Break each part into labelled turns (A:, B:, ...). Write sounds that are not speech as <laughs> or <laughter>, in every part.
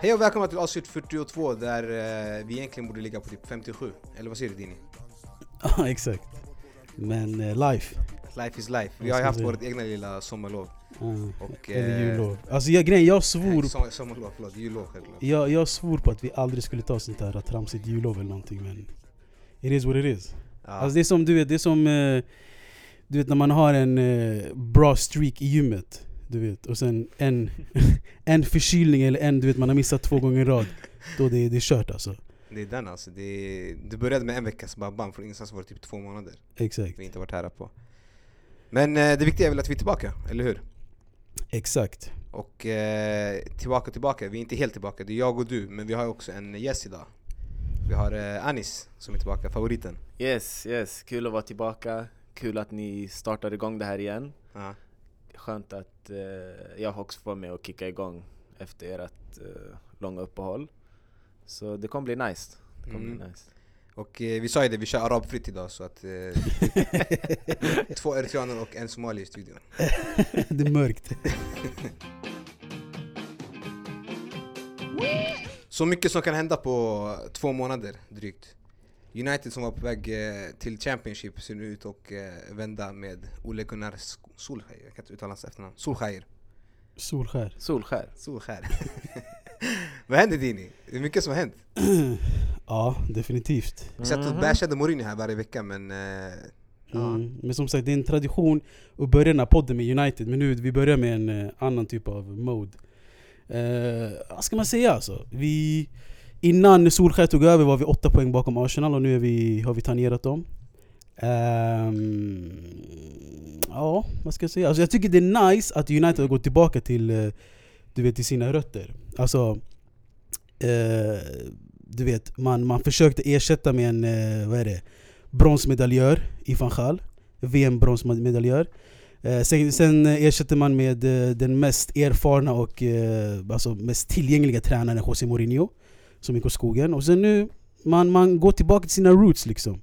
A: Hej och välkomna till avsnitt 42 där eh, vi egentligen borde ligga på typ 57. Eller vad säger du Dini? <laughs>
B: Ja exakt. Men eh, life.
A: Life is life. Vi har ju haft vårt egna lilla sommarlov. Och,
B: Eller
A: eh,
B: jullov. Alltså jag, grejen, jag svor,
A: Nej, som, sommarlov, förlåt. Jullov självklart.
B: jag, jag svor på att vi aldrig skulle ta sånt här tramsigt jullov eller någonting men It is what it is.
A: Ja.
B: Alltså det är som du vet, det är som eh, Du vet när man har en eh, bra streak i gymmet Du vet, och sen en, <laughs> en förkylning eller en du vet man har missat två gånger i rad Då det, det är kört alltså.
A: Det är den alltså. Det, det började med en veckas bara bam, från ingenstans var det typ två månader.
B: Exakt.
A: Vi inte varit här på. Men eh, det viktiga är väl att vi är tillbaka, eller hur?
B: Exakt.
A: Och eh, tillbaka tillbaka, vi är inte helt tillbaka, det är jag och du, men vi har också en gäst idag. Vi har eh, Anis som är tillbaka, favoriten.
C: Yes, yes. Kul att vara tillbaka. Kul att ni startar igång det här igen.
A: Ja.
C: Skönt att eh, jag också får vara med och kicka igång efter ert eh, långa uppehåll. Så det kommer bli nice. Det kommer
A: Mm.
C: bli nice.
A: Och eh, vi sa ju det, vi kör arabfritt idag så att eh, <laughs> Två eritreaner och en somalier i studion. <laughs>
B: det är mörkt. <laughs>
A: Så mycket som kan hända på två månader drygt. United som var på väg eh, till Championship ser nu ut att eh, vända med Ole Gunnar Sk- Solskjaer, jag kan inte uttala hans efternamn. Solskjaer.
B: Solskär.
C: Solskär.
A: Solskjaer. <laughs> Vad händer Dini? Det är mycket som har hänt. <clears throat>
B: Ja, definitivt.
A: Vi satt och
C: Mhm.
A: bashade Mourinho här varje vecka men... Ja.
B: Mm. Men som sagt, det är en tradition att börja den här podden med United, men nu vi börjar med en eh, annan typ av mode. Eh, vad ska man säga alltså? Vi, innan Solskjaer tog över var vi åtta poäng bakom Arsenal och nu är vi, har vi tangerat dem. Ehm, ja, vad ska jag säga? Alltså jag tycker det är nice att United har gått tillbaka till, eh, du vet, till sina rötter. Alltså, eh, du vet, man, man försökte ersätta med en, eh, vad är det? bronsmedaljör i van Gaal, VM-bronsmedaljör. Eh, sen, sen ersätter man med eh, den mest erfarna och eh, alltså mest tillgängliga tränaren José Mourinho, som gick åt skogen. Och sen nu, man, man går tillbaka till sina roots liksom.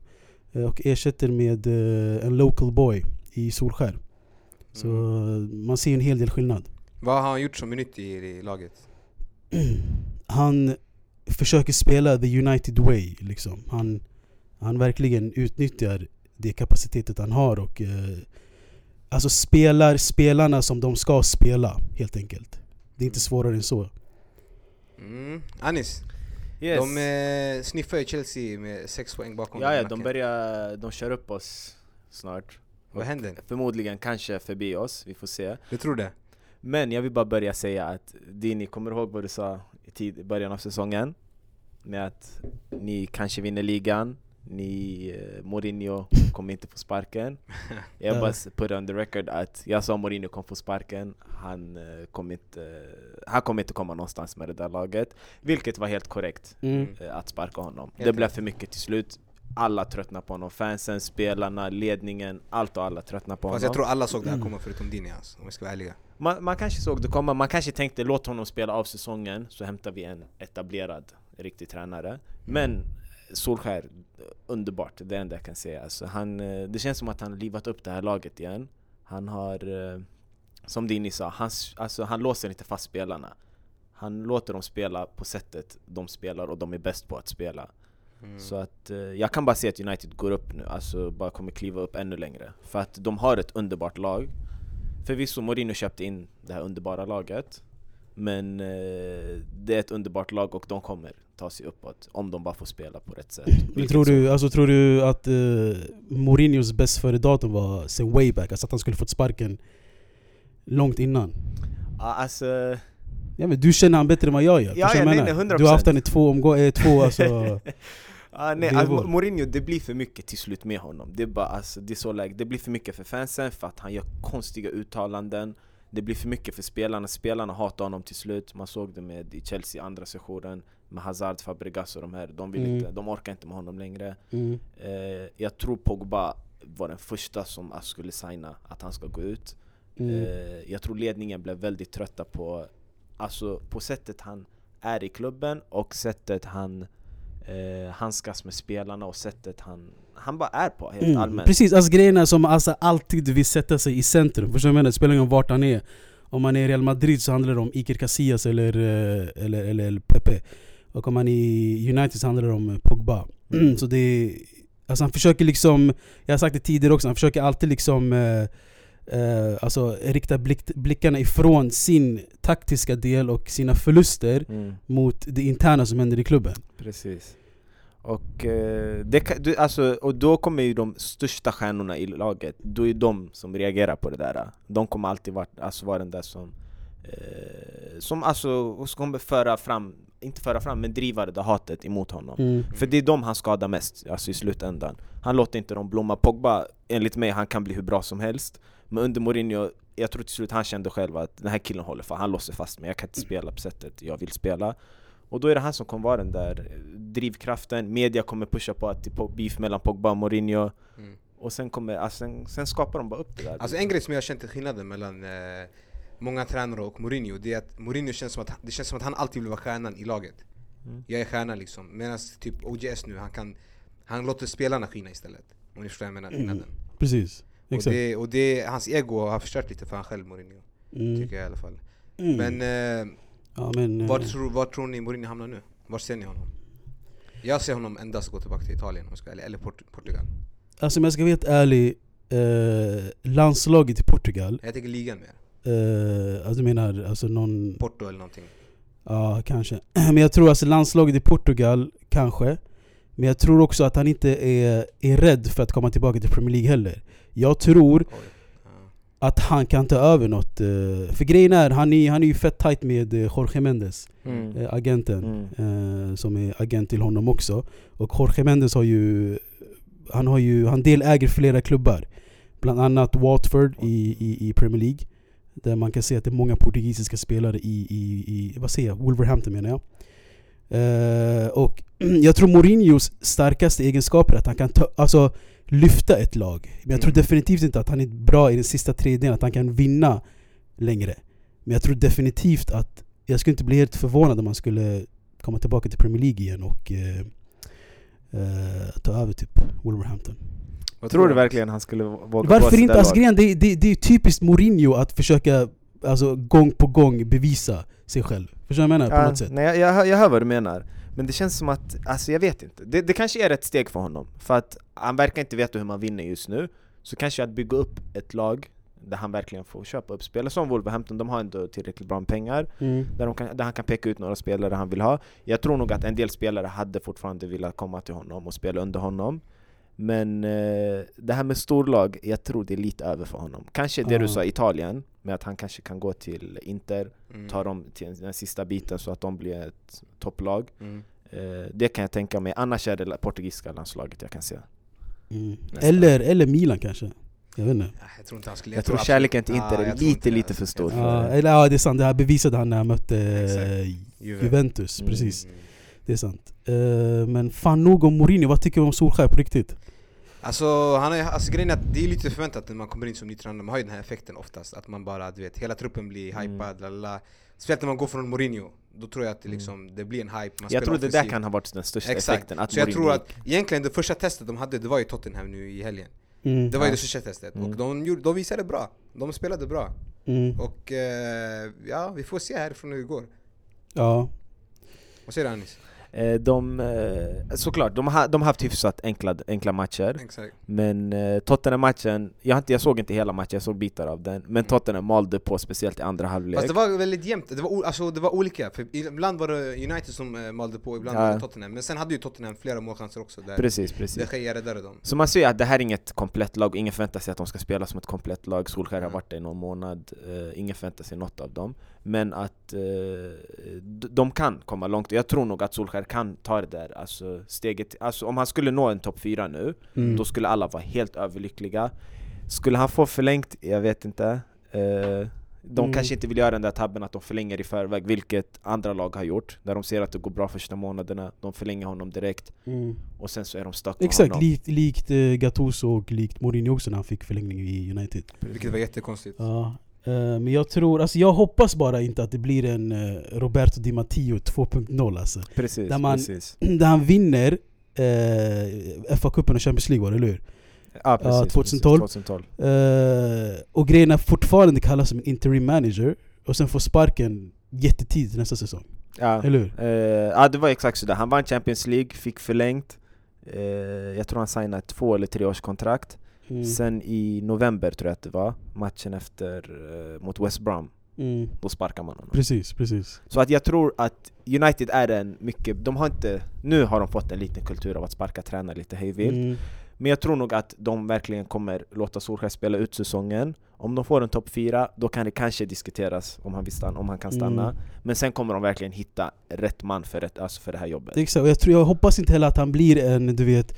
B: Och ersätter med en local boy i Solskär. Så
A: Mm.
B: man ser en hel del skillnad.
A: Vad har han gjort som är nytt i, i laget? <clears throat>
B: han försöker spela the United way liksom. Han, han verkligen utnyttjar det kapacitetet han har och eh, alltså spelar spelarna som de ska spela helt enkelt. Det är inte svårare än så.
A: Mm. Anis,
C: Yes.
A: de eh, sniffar ju Chelsea med sex poäng bakom
C: ja, ja, de börjar... De kör upp oss snart.
A: Vad händer?
C: Förmodligen kanske förbi oss, vi får se.
A: Du tror det?
C: Men jag vill bara börja säga att Dini, kommer ihåg vad du sa i tid, i början av säsongen? Med att ni kanske vinner ligan, ni, eh, Mourinho <laughs> kommer inte få sparken. <laughs> Jag
B: Ja.
C: bara put on the record att jag sa Mourinho kommer få sparken, han eh, kommer inte, han kommer inte komma någonstans med det där laget. Vilket var helt korrekt,
B: Mm.
C: eh, att sparka honom.
A: Helt
C: det blev för mycket till slut. Alla tröttnade på honom, fansen, spelarna, ledningen, allt och alla tröttnade på
A: Fast
C: honom.
A: jag tror alla såg det här
B: Mm.
A: komma förutom Dini alltså, om vi ska vara ärliga.
C: Man, man kanske såg det komma, man kanske tänkte låt honom spela av säsongen så hämtar vi en etablerad riktig tränare. Men Solskär, underbart, det enda jag kan säga. Alltså han, eh, det känns som att han har livat upp det här laget igen. Han har, eh, som Dini sa, han, alltså, han låser inte fast spelarna. Han låter dem spela på sättet de spelar och de är bäst på att spela.
A: Mm.
C: Så att eh, jag kan bara se att United går upp nu, alltså bara kommer kliva upp ännu längre. För att de har ett underbart lag. Förvisso Mourinho köpte in det här underbara laget. Men det är ett underbart lag och de kommer ta sig uppåt om de bara får spela på rätt sätt.
B: Men tror du, alltså, tror du att uh, Mourinhos bäst före datum var sen way back? Alltså att han skulle fått sparken långt innan?
C: Ja, alltså,
B: Ja, men du känner han bättre än vad jag gör.
C: Ja, ja, nej, nej, 100%.
B: Du har haft han i två omgångar, eh, två <laughs> alltså...
C: ah, nej, alltså. Mourinho, det blir för mycket till slut med honom. Det är bara, alltså, det är så läge. Det blir för mycket för fansen för att han gör konstiga uttalanden. Det blir för mycket för spelarna. Spelarna hatar honom till slut. Man såg det med i Chelsea andra sessionen med Hazard, Fabregas och de här. De, vill
B: Mm.
C: inte, de orkar inte med honom längre.
B: Mm.
C: Eh, jag tror Pogba var den första som skulle signa att han ska gå ut.
B: Mm.
C: Eh, jag tror ledningen blev väldigt trötta på, alltså, på sättet han är i klubben och sättet han eh, handskas med spelarna och sättet han han bara är på helt
B: Mm,
C: allmänt.
B: Precis, alltså grejerna som alltså alltid vill sätta sig i centrum. Förstår du vad jag menar? Det spelar ingen roll vart han är. Om man är i Real Madrid så handlar det om Iker Casillas eller, eh, eller, eller, eller Pepe. Och om är i United handlar det om eh, Pogba. <clears throat> Så det är, alltså han försöker liksom, jag har sagt det tidigare också, han försöker alltid liksom eh, eh, alltså rikta blick, blickarna ifrån sin taktiska del och sina förluster
C: Mm.
B: mot det interna som händer i klubben.
C: Precis. Och, eh, det kan, du, alltså, och då kommer ju de största stjärnorna i laget, då är de som reagerar på det där. De kommer alltid vara, alltså, vara den där som, eh, som alltså, kommer föra fram, inte föra fram, men driva det där hatet emot honom.
B: Mm.
C: För det är de han skadar mest, alltså i slutändan. Han låter inte dem blomma. Pogba, enligt mig, han kan bli hur bra som helst. Men under Mourinho, jag tror till slut han kände själv att den här killen håller för han låser fast mig, jag kan inte spela på sättet jag vill spela. Och då är det han som kommer vara den där drivkraften, media kommer pusha på att det är beef mellan Pogba och Mourinho.
A: Mm.
C: Och sen, kommer, alltså, sen, sen skapar de bara upp det där.
A: Alltså en grej som jag har känt är skillnaden mellan eh, många tränare och Mourinho, det är att Mourinho känns som att, det känns som att han alltid vill vara stjärnan i laget.
C: Mm.
A: Jag är stjärna liksom. Medan typ OGS nu, han kan Han låter spelarna skina istället. Om ni förstår vad jag menar, skillnaden.
B: Precis.
A: Och,
B: Exakt.
A: det, och det, hans ego har förstört lite för han själv Mourinho.
B: Mm.
A: Tycker jag i alla fall.
B: Mm.
A: Men eh,
B: ja, men eh,
A: var, tror, var tror ni Mourinho hamnar nu? Var ser ni honom? Jag ser honom endast gå tillbaka till Italien om jag ska, eller, eller Port Portugal.
B: Alltså om jag ska vara helt ärlig, eh, landslaget i Portugal,
A: Jag tänker ligan mer.
B: Eh, alltså du menar alltså någon...
A: Porto eller någonting.
B: Ja, kanske. <clears throat> Men jag tror alltså landslaget i Portugal, kanske. Men jag tror också att han inte är, är rädd för att komma tillbaka till Premier League heller. Jag tror att han kan ta över något. eh, För grejen är, han är, han är ju fett tight med eh, Jorge Mendes,
C: Mm.
B: agenten.
C: Mm.
B: som är agent till honom också. Och Jorge Mendes har ju... Han, har ju, han deläger flera klubbar. Bland annat Watford i, i, i Premier League. Där man kan se att det är många portugisiska spelare i, i, i vad säger jag, Wolverhampton menar jag. Eh, och <clears throat> jag tror Mourinhos starkaste egenskaper är att han kan ta, alltså, lyfta ett lag. Men jag tror
A: Mm.
B: definitivt inte att han är bra i den sista tredjedelen, att han kan vinna längre. Men jag tror definitivt att jag skulle inte bli helt förvånad om han skulle komma tillbaka till Premier League igen och eh, eh, ta över typ Wolverhampton.
A: Vad
C: Tror du verkligen han skulle våga gå
B: Varför inte?
C: det
B: Alltså, grejen, det, det, det är typiskt Mourinho att försöka alltså, gång på gång bevisa sig själv. Förstår du vad jag menar? På
C: Ja,
B: något sätt.
C: nej, jag, jag, hör- jag hör vad du menar. Men det känns som att, alltså jag vet inte. Det, det kanske är ett steg för honom. För att han verkar inte veta hur man vinner just nu. Så kanske att bygga upp ett lag där han verkligen får köpa upp spelare. Som Wolverhampton, de har ändå tillräckligt bra med pengar.
B: Mm.
C: Där, de kan, där han kan peka ut några spelare han vill ha. Jag tror nog att en del spelare hade fortfarande velat komma till honom och spela under honom. Men eh, det här med storlag, jag tror det är lite över för honom. Kanske det du
B: Ja.
C: sa, Italien, med att han kanske kan gå till Inter,
A: Mm.
C: ta dem till den sista biten så att de blir ett topplag.
A: Mm.
C: Eh, det kan jag tänka mig, annars är det portugisiska landslaget jag kan se.
B: Mm. Eller, eller Milan kanske. Jag vet inte.
A: Ja, Jag tror inte han skulle...
C: Jag, tror kärleken till Inter är
A: jag tror
C: lite, lite för stor.
B: Ja, eller, ja det är sant, det här bevisade han när han mötte
A: Exakt.
B: eh,
A: Juve.
B: Juventus.
C: Mm.
B: Precis,
A: Mm.
B: Det är sant. Eh, men fan nog om Mourinho, vad tycker du om Solskjaer på riktigt?
A: Alltså, han är, alltså grejen är att det är lite förväntat när man kommer in som ny tränare, man har ju den här effekten oftast Att man bara, du vet, hela truppen blir
C: Mm.
A: hypad, lalala Speciellt när man går från Mourinho, då tror jag att det,
C: Mm.
A: liksom, det blir en hype, man
C: Jag tror det där kan ha varit den största
A: Exakt,
C: effekten. Att
A: så jag
C: Mourinho
A: tror att egentligen det första testet de hade, det var ju Tottenham nu i helgen
B: Mm.
A: Det var ju det största testet,
C: Mm.
A: och de, gjorde, de visade bra, de spelade bra
B: Mm.
A: Och eh, ja, vi får se härifrån hur det går
B: Ja.
A: Vad säger du Anis?
C: Eh, De, eh, såklart, de har, de har haft hyfsat enkla, enkla matcher.
A: Exakt
C: Men eh, Tottenham-matchen, jag, jag såg inte hela matchen, jag såg bitar av den. Men Tottenham malde på, speciellt i andra halvlek.
A: Fast det var väldigt jämnt, det var, alltså, det var olika, för ibland var det United som malde på, ibland
C: Ja.
A: var det Tottenham Men sen hade ju Tottenham flera målchanser också där
C: Precis, precis.
A: De Gea räddade dem
C: Så man ser att det här är inget komplett lag, ingen förväntar sig att de ska spela som ett komplett lag. Solskjaer har
A: Mm.
C: varit där i någon månad, ingen förväntar sig något av dem. Men att eh, de kan komma långt, jag tror nog att Solskjaer kan ta det där alltså steget. Alltså om han skulle nå en topp 4 nu,
B: Mm.
C: då skulle alla vara helt överlyckliga. Skulle han få förlängt? Jag vet inte. Eh, de
B: Mm.
C: kanske inte vill göra den där tabben att de förlänger i förväg, vilket andra lag har gjort. Där de ser att det går bra första månaderna, de förlänger honom direkt,
B: Mm.
C: och sen så är de stuck med
B: Exakt,
C: honom.
B: likt, likt eh, Gattuso och likt Mourinho också när han fick förlängning i United.
A: Vilket var jättekonstigt
B: Ja. Eh, men jag tror, alltså jag hoppas bara inte att det blir en eh, Roberto Di Matteo 2.0 alltså.
C: Precis,
B: Där man-
C: precis. <clears throat>
B: Där han vinner eh, FA-cupen och Champions League var det, eller hur?
C: Ja, precis,
B: 2012.
C: Precis, 2012.
B: Eh, och grejen är fortfarande kallas som en interim manager och sen får sparken jättetidigt nästa säsong.
C: Ja.
B: Eller hur?
C: Eh, ja det var exakt sådär, han vann Champions League, fick förlängt eh, Jag tror han signade ett två eller tre års kontrakt
B: Mm.
C: Sen i november tror jag att det var, matchen efter eh, mot West Brom
B: Mm.
C: Då sparkar man honom
B: Precis, precis.
C: Så att jag tror att United är en mycket, de har inte, nu har de fått en liten kultur av att sparka tränare lite hejvilt
B: Mm.
C: Men jag tror nog att de verkligen kommer låta Solskjaer spela ut säsongen Om de får en topp fyra, då kan det kanske diskuteras om han, vill stanna, om han kan stanna
B: Mm.
C: Men sen kommer de verkligen hitta rätt man för, rätt, alltså för det här jobbet
B: Exakt, och jag, tror, jag hoppas inte heller att han blir en, du vet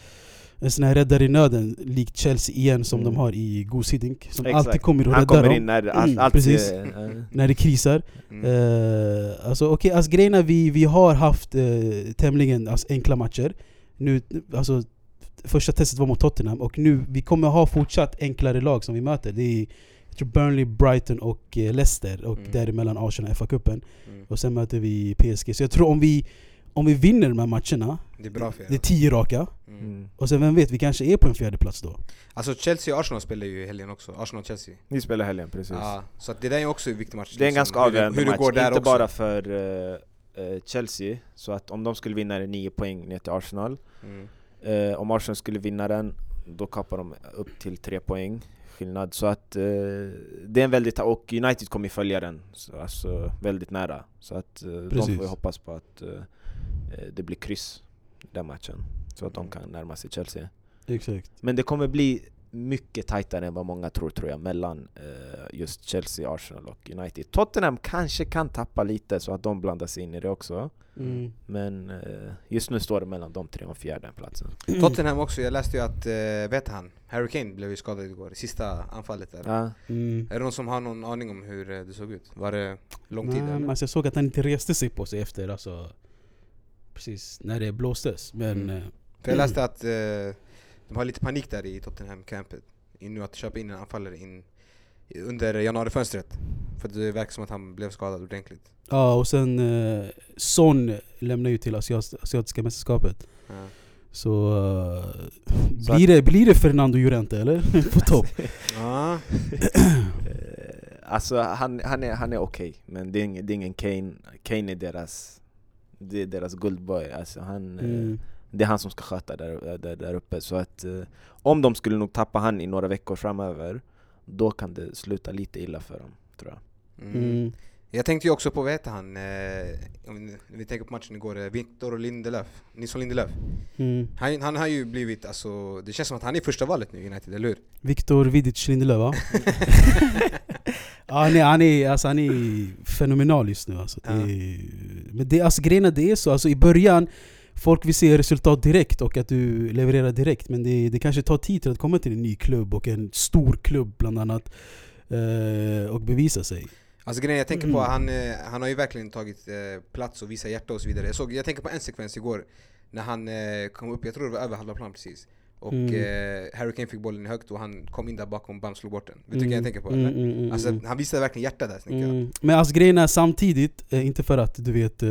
B: en sån här räddare i nöden, likt Chelsea igen som
C: Mm.
B: de har i Goose Hiddink Som
C: Exakt.
B: alltid kommer och
C: Han
B: räddar
C: kommer
B: dem
C: in när allt,
B: Mm,
C: allt
B: precis.
C: är- eh,
B: när det krisar.
A: Mm.
B: Eh, alltså okej, alltså grejerna vi, vi har haft uh, tämligen alltså, enkla matcher. Nu, alltså, första testet var mot Tottenham och nu vi kommer ha fortsatt enklare lag som vi möter. Det är jag tror Burnley, Brighton och Leicester och
A: Mm.
B: däremellan Arsenal och FA-cupen.
A: Mm.
B: Och sen möter vi PSG. Så jag tror om vi, om vi vinner de här matcherna,
A: Det är bra för er.
B: det är tio raka.
A: Mm.
C: mm.
B: Och sen vem vet, vi kanske är på en fjärde plats då.
A: Alltså Chelsea och Arsenal spelar ju i helgen också, Arsenal och Chelsea
C: Ni spelar helgen, precis
A: Ja, så att det där är också en viktig match
C: Det är en
A: liksom.
C: ganska
A: det-
C: avgörande match,
A: går där
C: inte
A: också
C: bara för eh, Chelsea Så att om de skulle vinna är det nio poäng ner till Arsenal
A: mm.
C: Eh, om Arsenal skulle vinna den, då kapar de upp till tre poäng skillnad. Så att eh, det är en väldigt... Och United kommer följa den, så, alltså väldigt nära. Så att de får ju hoppas på att det blir kryss den matchen. Så att de kan närma sig Chelsea.
B: Exakt.
C: Men det kommer bli mycket tajtare än vad många tror, tror jag, mellan eh, just Chelsea, Arsenal och United. Tottenham kanske kan tappa lite så att de blandar sig in i det också.
B: Mm.
C: Men eh, just nu står det mellan de tre och fjärde platsen. <clears throat>
A: Tottenham också, jag läste ju att, eh, vet han, Harry Kane blev ju skadad igår, i sista anfallet där
C: Ja.
B: Mm.
A: Är det någon som har någon aning om hur eh, det såg ut? Var det lång tid
B: Nej,
A: eller?
B: men alltså jag såg att han inte reste sig på sig efter, alltså Precis när det blåstes. Men
A: Mm.
B: eh,
A: För jag läste att eh, de har lite panik där i Tottenham-campet nu att köpa in en anfallare in under januarifönstret För det verkar som att han blev skadad ordentligt
B: Ja, och sen eh, Son lämnar ju till asiat, asiatiska mästerskapet.
A: ja.
B: Så, eh,
C: Så
B: blir, det, blir det Fernando Llorente eller? <laughs> På topp?
A: Ja,
C: Eh, alltså han, han är, han är okej, men det är ingen, det är ingen Kane. Kane är deras, det är deras guldboy. Alltså han, eh,
B: Mm.
C: Det är han som ska sköta där, där, där uppe. Så att eh, om de skulle nog tappa han i några veckor framöver, då kan det sluta lite illa för dem, tror jag.
A: mm. Jag tänkte ju också på, vad heter han, eh, vi tänker på matchen igår, eh, Victor Lindelöf, Nilsson Lindelöf
B: Mm.
A: han, han har ju blivit, alltså, det känns som att han är första valet nu i United, eller hur?
B: Viktor Vidic Lindelöf va? <laughs> ja, han, är, han, är, alltså, han är fenomenal just nu alltså. det
A: Ja.
B: är, Men det, alltså, grejen är det är så, alltså, i början Folk vill se resultat direkt och att du levererar direkt Men det, det kanske tar tid till att komma till en ny klubb och en stor klubb bland annat eh, Och bevisa sig
A: Alltså grejen jag tänker på,
B: Mm.
A: han, eh, han har ju verkligen tagit eh, plats och visat hjärta och så vidare jag, såg, jag tänker på en sekvens igår När han eh, kom upp, jag tror det var över halva plan precis Och
B: Mm.
A: eh, Harry Kane fick bollen i högt och han kom in där bakom, bam slog bort den Vet du
B: Mm,
A: jag tänker på
B: mm,
A: eller?
B: mm, mm,
A: Alltså
B: mm.
A: han visade verkligen hjärta där tänker jag
B: Mm. Men alltså grejen är samtidigt, eh, inte för att du vet eh,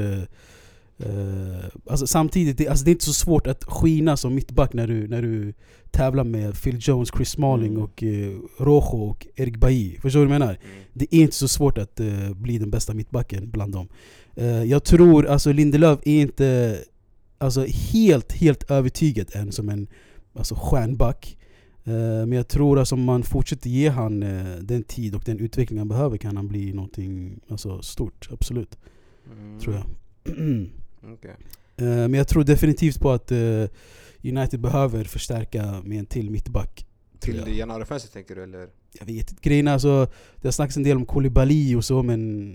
B: eh, alltså samtidigt, det, alltså det är inte så svårt att skina som mittback när du, när du tävlar med Phil Jones, Chris Smalling
C: Mm.
B: och eh, Rojo och Erik Bailly. Förstår du vad jag menar?
A: Mm.
B: Det är inte så svårt att eh, bli den bästa mittbacken bland dem. Eh, jag tror alltså Lindelöf är inte alltså, helt, helt övertygad än som en alltså, stjärnback. Men jag tror att om man fortsätter ge han den tid och den utveckling han behöver kan han bli någonting alltså, stort. Absolut,
A: Mm.
B: tror jag. <clears throat>
A: Okej.
B: Eh, men jag tror definitivt på att eh, United behöver förstärka med en till mittback.
A: Till januarifönstret tänker du eller?
B: Jag vet inte, grejen alltså, det har snackats en del om Koulibaly och så men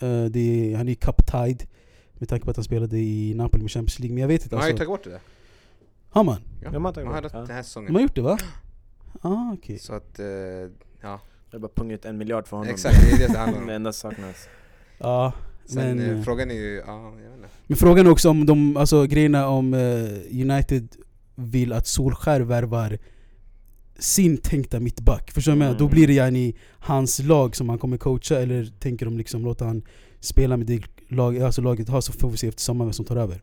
B: eh, det är, han är cup-tied med tanke på att han spelade i Napoli med Champions League. Men jag vet inte
A: Man har ju tagit bort det
B: Har man?
A: Ja,
C: Ja, man har tagit
A: man har
C: bort,
A: det den här
B: De
A: säsongen
B: har gjort det va? Ah okej.
A: Så att, eh, ja
C: Jag bara punga ut en miljard för honom.
A: exakt, det är det det handlar <laughs>
C: Det
A: om
C: enda saknas.
B: Ja,
A: Sen
B: men,
A: eh,
B: eh,
A: frågan är ju, ja jag vet inte
B: men frågan är också om de, alltså grejerna om eh, United vill att Solskär värvar sin tänkta mittback. Förstår du jag menar? Då
C: Mm.
B: blir det yani hans lag som han kommer coacha eller tänker de liksom låta han spela med det lag, alltså laget har så får vi se efter sommaren vem som tar över.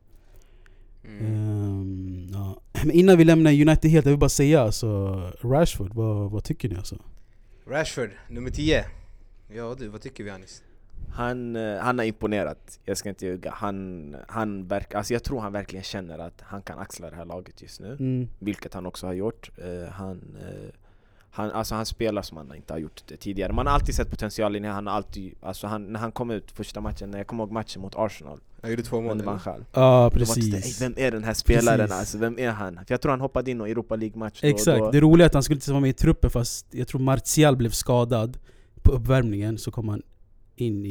A: Mm.
B: Ehm, ja. Men innan vi lämnar United helt, jag vill bara säga alltså, Rashford, vad, vad tycker ni alltså?
A: Rashford, nummer 10. Ja du, vad tycker vi Anis?
C: Han, eh, han har imponerat, jag ska inte ljuga. Han, han verk, alltså jag tror han verkligen känner att han kan axla det här laget just nu.
B: Mm.
C: Vilket han också har gjort. Eh, han, eh, han, alltså han spelar som han inte har gjort det tidigare. Man har alltid sett potentialen han har alltid, alltså han, när han kom ut första matchen, när jag kommer ihåg matchen mot Arsenal,
A: Jag gjorde två mål.
B: Ja
C: sådär,
B: precis.
C: "Ey, Vem är den här spelaren?
B: Precis.
C: Alltså, vem är han? För jag tror han hoppade in i Europa League-match.
B: Exakt,
C: då-
B: det roliga är att han skulle inte vara med i truppen fast jag tror Martial blev skadad på uppvärmningen så kom han in i,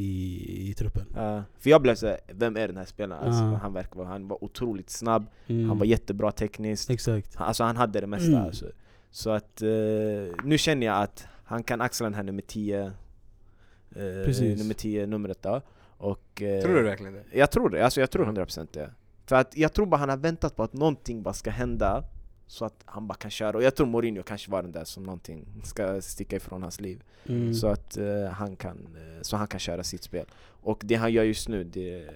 B: i truppen.
C: Ja, för jag blev såhär, vem är den här spelaren? Alltså,
B: Ja.
C: han, verkar, han var otroligt snabb,
B: Mm.
C: han var jättebra tekniskt,
B: Exakt.
C: Han- alltså han hade det mesta
B: Mm.
C: alltså. Så att eh, nu känner jag att han kan axla den här nummer 10 eh. Nummer 10 numret då och, eh,
A: Tror du verkligen det?
C: Jag tror det, alltså jag tror 100% det För att jag tror bara han har väntat på att någonting bara ska hända Så att han bara kan köra, och jag tror Mourinho kanske var den där som någonting ska sticka ifrån hans liv
B: Mm.
C: Så att eh, han kan, eh, så han kan köra sitt spel Och det han gör just nu, det,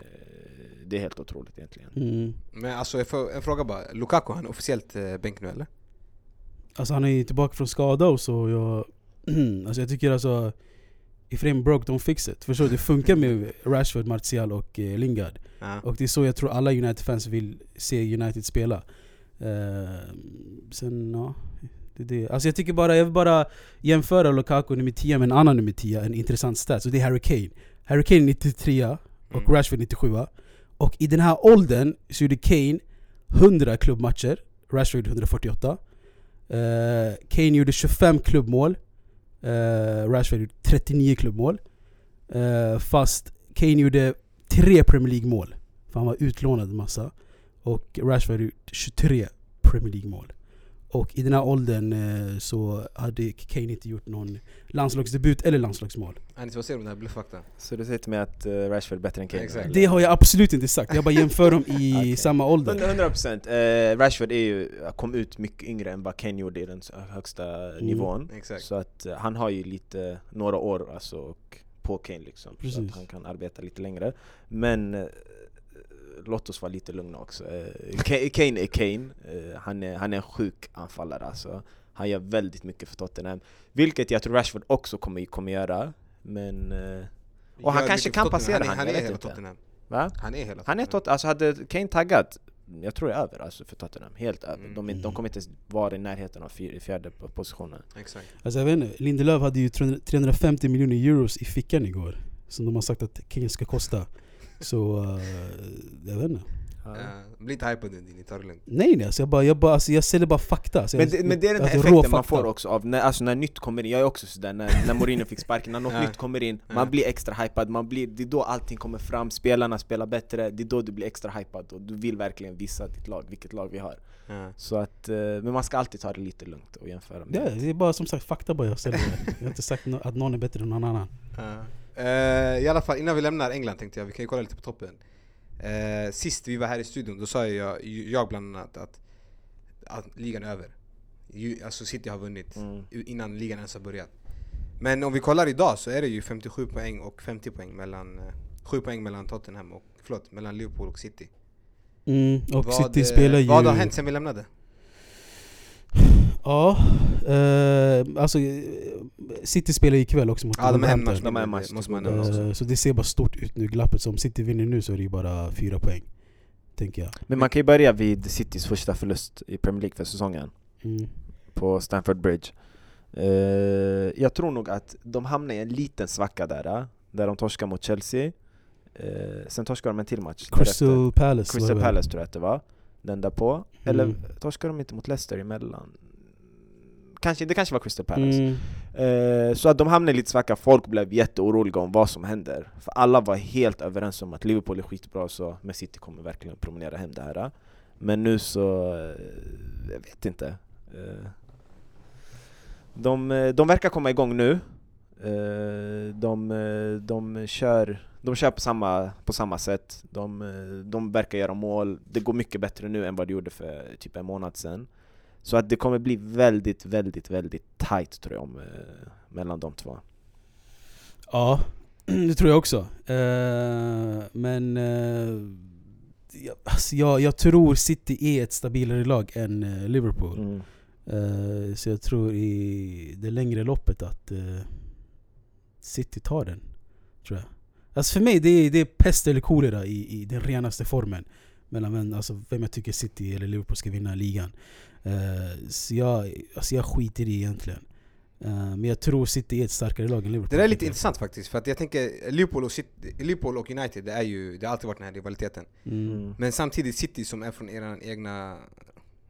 C: det är helt otroligt egentligen
B: Mm.
A: Men alltså jag får, en fråga bara. Lukaku, han är officiellt eh, bänk nu eller?
B: Alltså han är tillbaka från skada och så jag... <clears throat> alltså jag tycker alltså... If it ain't broke, don't fix it. Förstår du? Det funkar med Rashford, Martial och eh, Lingard.
A: Ja.
B: Och det är så jag tror alla United-fans vill se United spela. Eh, sen, ja. Det det. Alltså jag tycker bara, jag vill bara jämföra Lukaku nummer 10 med en annan nummer 10, en intressant stats. Och det är Harry Kane. Harry Kane 93 och
A: Mm.
B: Rashford 97 Och i den här åldern så gjorde Kane 100 klubbmatcher, Rashford 148 Eh, Kane gjorde 25 klubbmål, uh, Rashford gjorde 39 klubbmål Eh, Fast Kane gjorde 3 Premier League-mål, för han var utlånad en massa Och Rashford gjorde 23 Premier League-mål Och i den här åldern eh, så hade Kane inte gjort någon landslagsdebut eller landslagsmål
A: Anis, vad säger du om den här bluffaktan?
C: Så du säger till mig att uh, Rashford är bättre än Kane?
A: Exakt.
C: eller?
B: Det har jag absolut inte sagt, jag bara jämför dem i <laughs>
C: Okej.
B: samma ålder
C: 100% eh, Rashford är ju, kom ut mycket yngre än vad Kane gjorde i den högsta
B: Mm.
C: nivån
A: Exakt.
C: Så att eh, han har ju lite, några år alltså, och på Kane liksom Så
B: Precis.
C: att han kan arbeta lite längre Men eh, låt oss vara lite lugna också eh, Ka- Kane är Kane, eh, han, är, han är en sjuk anfallare alltså Han gör väldigt mycket för Tottenham Vilket jag tror Rashford också kommer, kommer göra Men... Eh, Och han kanske kan passera
A: Tottenham.
C: han,
A: Han,
C: jag
A: är hela. Tottenham.
C: va?
A: Han är hela
C: Han är
A: Tottenham.
C: tot, alltså hade Kane taggat, jag tror det är över alltså för Tottenham, helt över.
A: Mm.
C: De, är- de kommer inte vara i närheten av fjärde po- positionen.
A: Exakt.
B: Alltså jag vet inte, Lindelöf hade ju 300 350 miljoner euros i fickan igår Som de har sagt att Kane ska kosta Så, eh, jag vet inte
A: Ja. Bli inte hypad nu din, ta det lugnt.
B: Nej nej, alltså jag, bara, jag, bara, alltså jag säljer bara fakta så
C: Men
B: jag,
C: det, men det är den här
B: alltså
C: effekten man får också av när, alltså när nytt kommer in, jag är också sådär när, när Mourinho fick sparken, när något
A: Ja.
C: nytt kommer in,
A: Ja.
C: man blir extra hypad, man blir, det är då allting kommer fram, spelarna spelar bättre, det är då du blir extra hypad och du vill verkligen visa ditt lag, vilket lag vi har.
A: Ja.
C: Så att, eh, men man ska alltid ta det lite lugnt och jämföra med
B: Ja, det är bara som sagt fakta bara jag säljer Jag har inte sagt att någon är bättre än någon annan
A: Eh, I alla fall, innan vi lämnar England tänkte jag, vi kan ju kolla lite på toppen. Eh, sist vi var här i studion, då sa jag, jag bland annat att, att ligan är över. Ju, alltså City har vunnit
C: Mm.
A: innan ligan ens har börjat. Men om vi kollar idag så är det ju 57 poäng och 50 poäng mellan, eh, 7 poäng mellan Tottenham och, förlåt, mellan Liverpool och City.
B: mm, Och
A: vad,
B: City
A: eh,
B: spelar ju...
A: Vad har hänt sen vi lämnade?
B: Ja, eh, alltså City spelar ikväll också mot
A: Ja, de
B: Wolverhampton.
A: match,
C: De
A: mindre,
C: match
A: måste man nämna också.
B: Eh, Så det ser bara stort ut nu, glappet. Så om City vinner nu så är det ju bara fyra poäng. Tänker jag.
C: Men man kan ju börja vid Citys första förlust i Premier League för säsongen.
B: Mm.
C: på Stamford Bridge. Eh, jag tror nog att de hamnar i en liten svacka där, eh, där de torskar mot Chelsea. Eh, sen torskar de en till match därefter.
B: Crystal Palace var
C: Crystal? Palace tror jag att det var. Den där på. Eller
B: Mm.
C: torskar de inte mot Leicester emellan? Kanske, det kanske var Crystal Palace.
B: Mm.
C: Eh, så att de hamnade i lite svacka, folk blev jätteoroliga om vad som händer. För alla var helt överens om att Liverpool är skitbra, så City kommer verkligen promenera hem det här. Men nu så, eh, jag vet inte. Eh, de, eh, de verkar komma igång nu. De, de, kör, de kör på samma, på samma sätt. De, de verkar göra mål. Det går mycket bättre nu än vad det gjorde för typ en månad sedan. Så att det kommer bli väldigt, väldigt, väldigt tight tror jag om, eh, mellan de två.
B: Ja, <clears throat> det tror jag också. Eh, men eh, jag, alltså jag, jag tror City är ett stabilare lag än eh, Liverpool.
C: Mm.
B: Eh, så jag tror i det längre loppet att eh, City tar den. Tror jag. Alltså för mig det är, det är pest eller kolera i, i den renaste formen. Mellan vem, alltså vem jag tycker City eller Liverpool ska vinna ligan. Eh, så jag, alltså jag skiter i egentligen. Eh, men jag tror City är ett starkare lag än Liverpool.
A: Det där är lite intressant faktiskt, för att jag tänker Liverpool och, City, Liverpool och United, det, är ju, det har alltid varit den här rivaliteten.
B: Mm.
C: Mm.
A: Men samtidigt City som är från er egna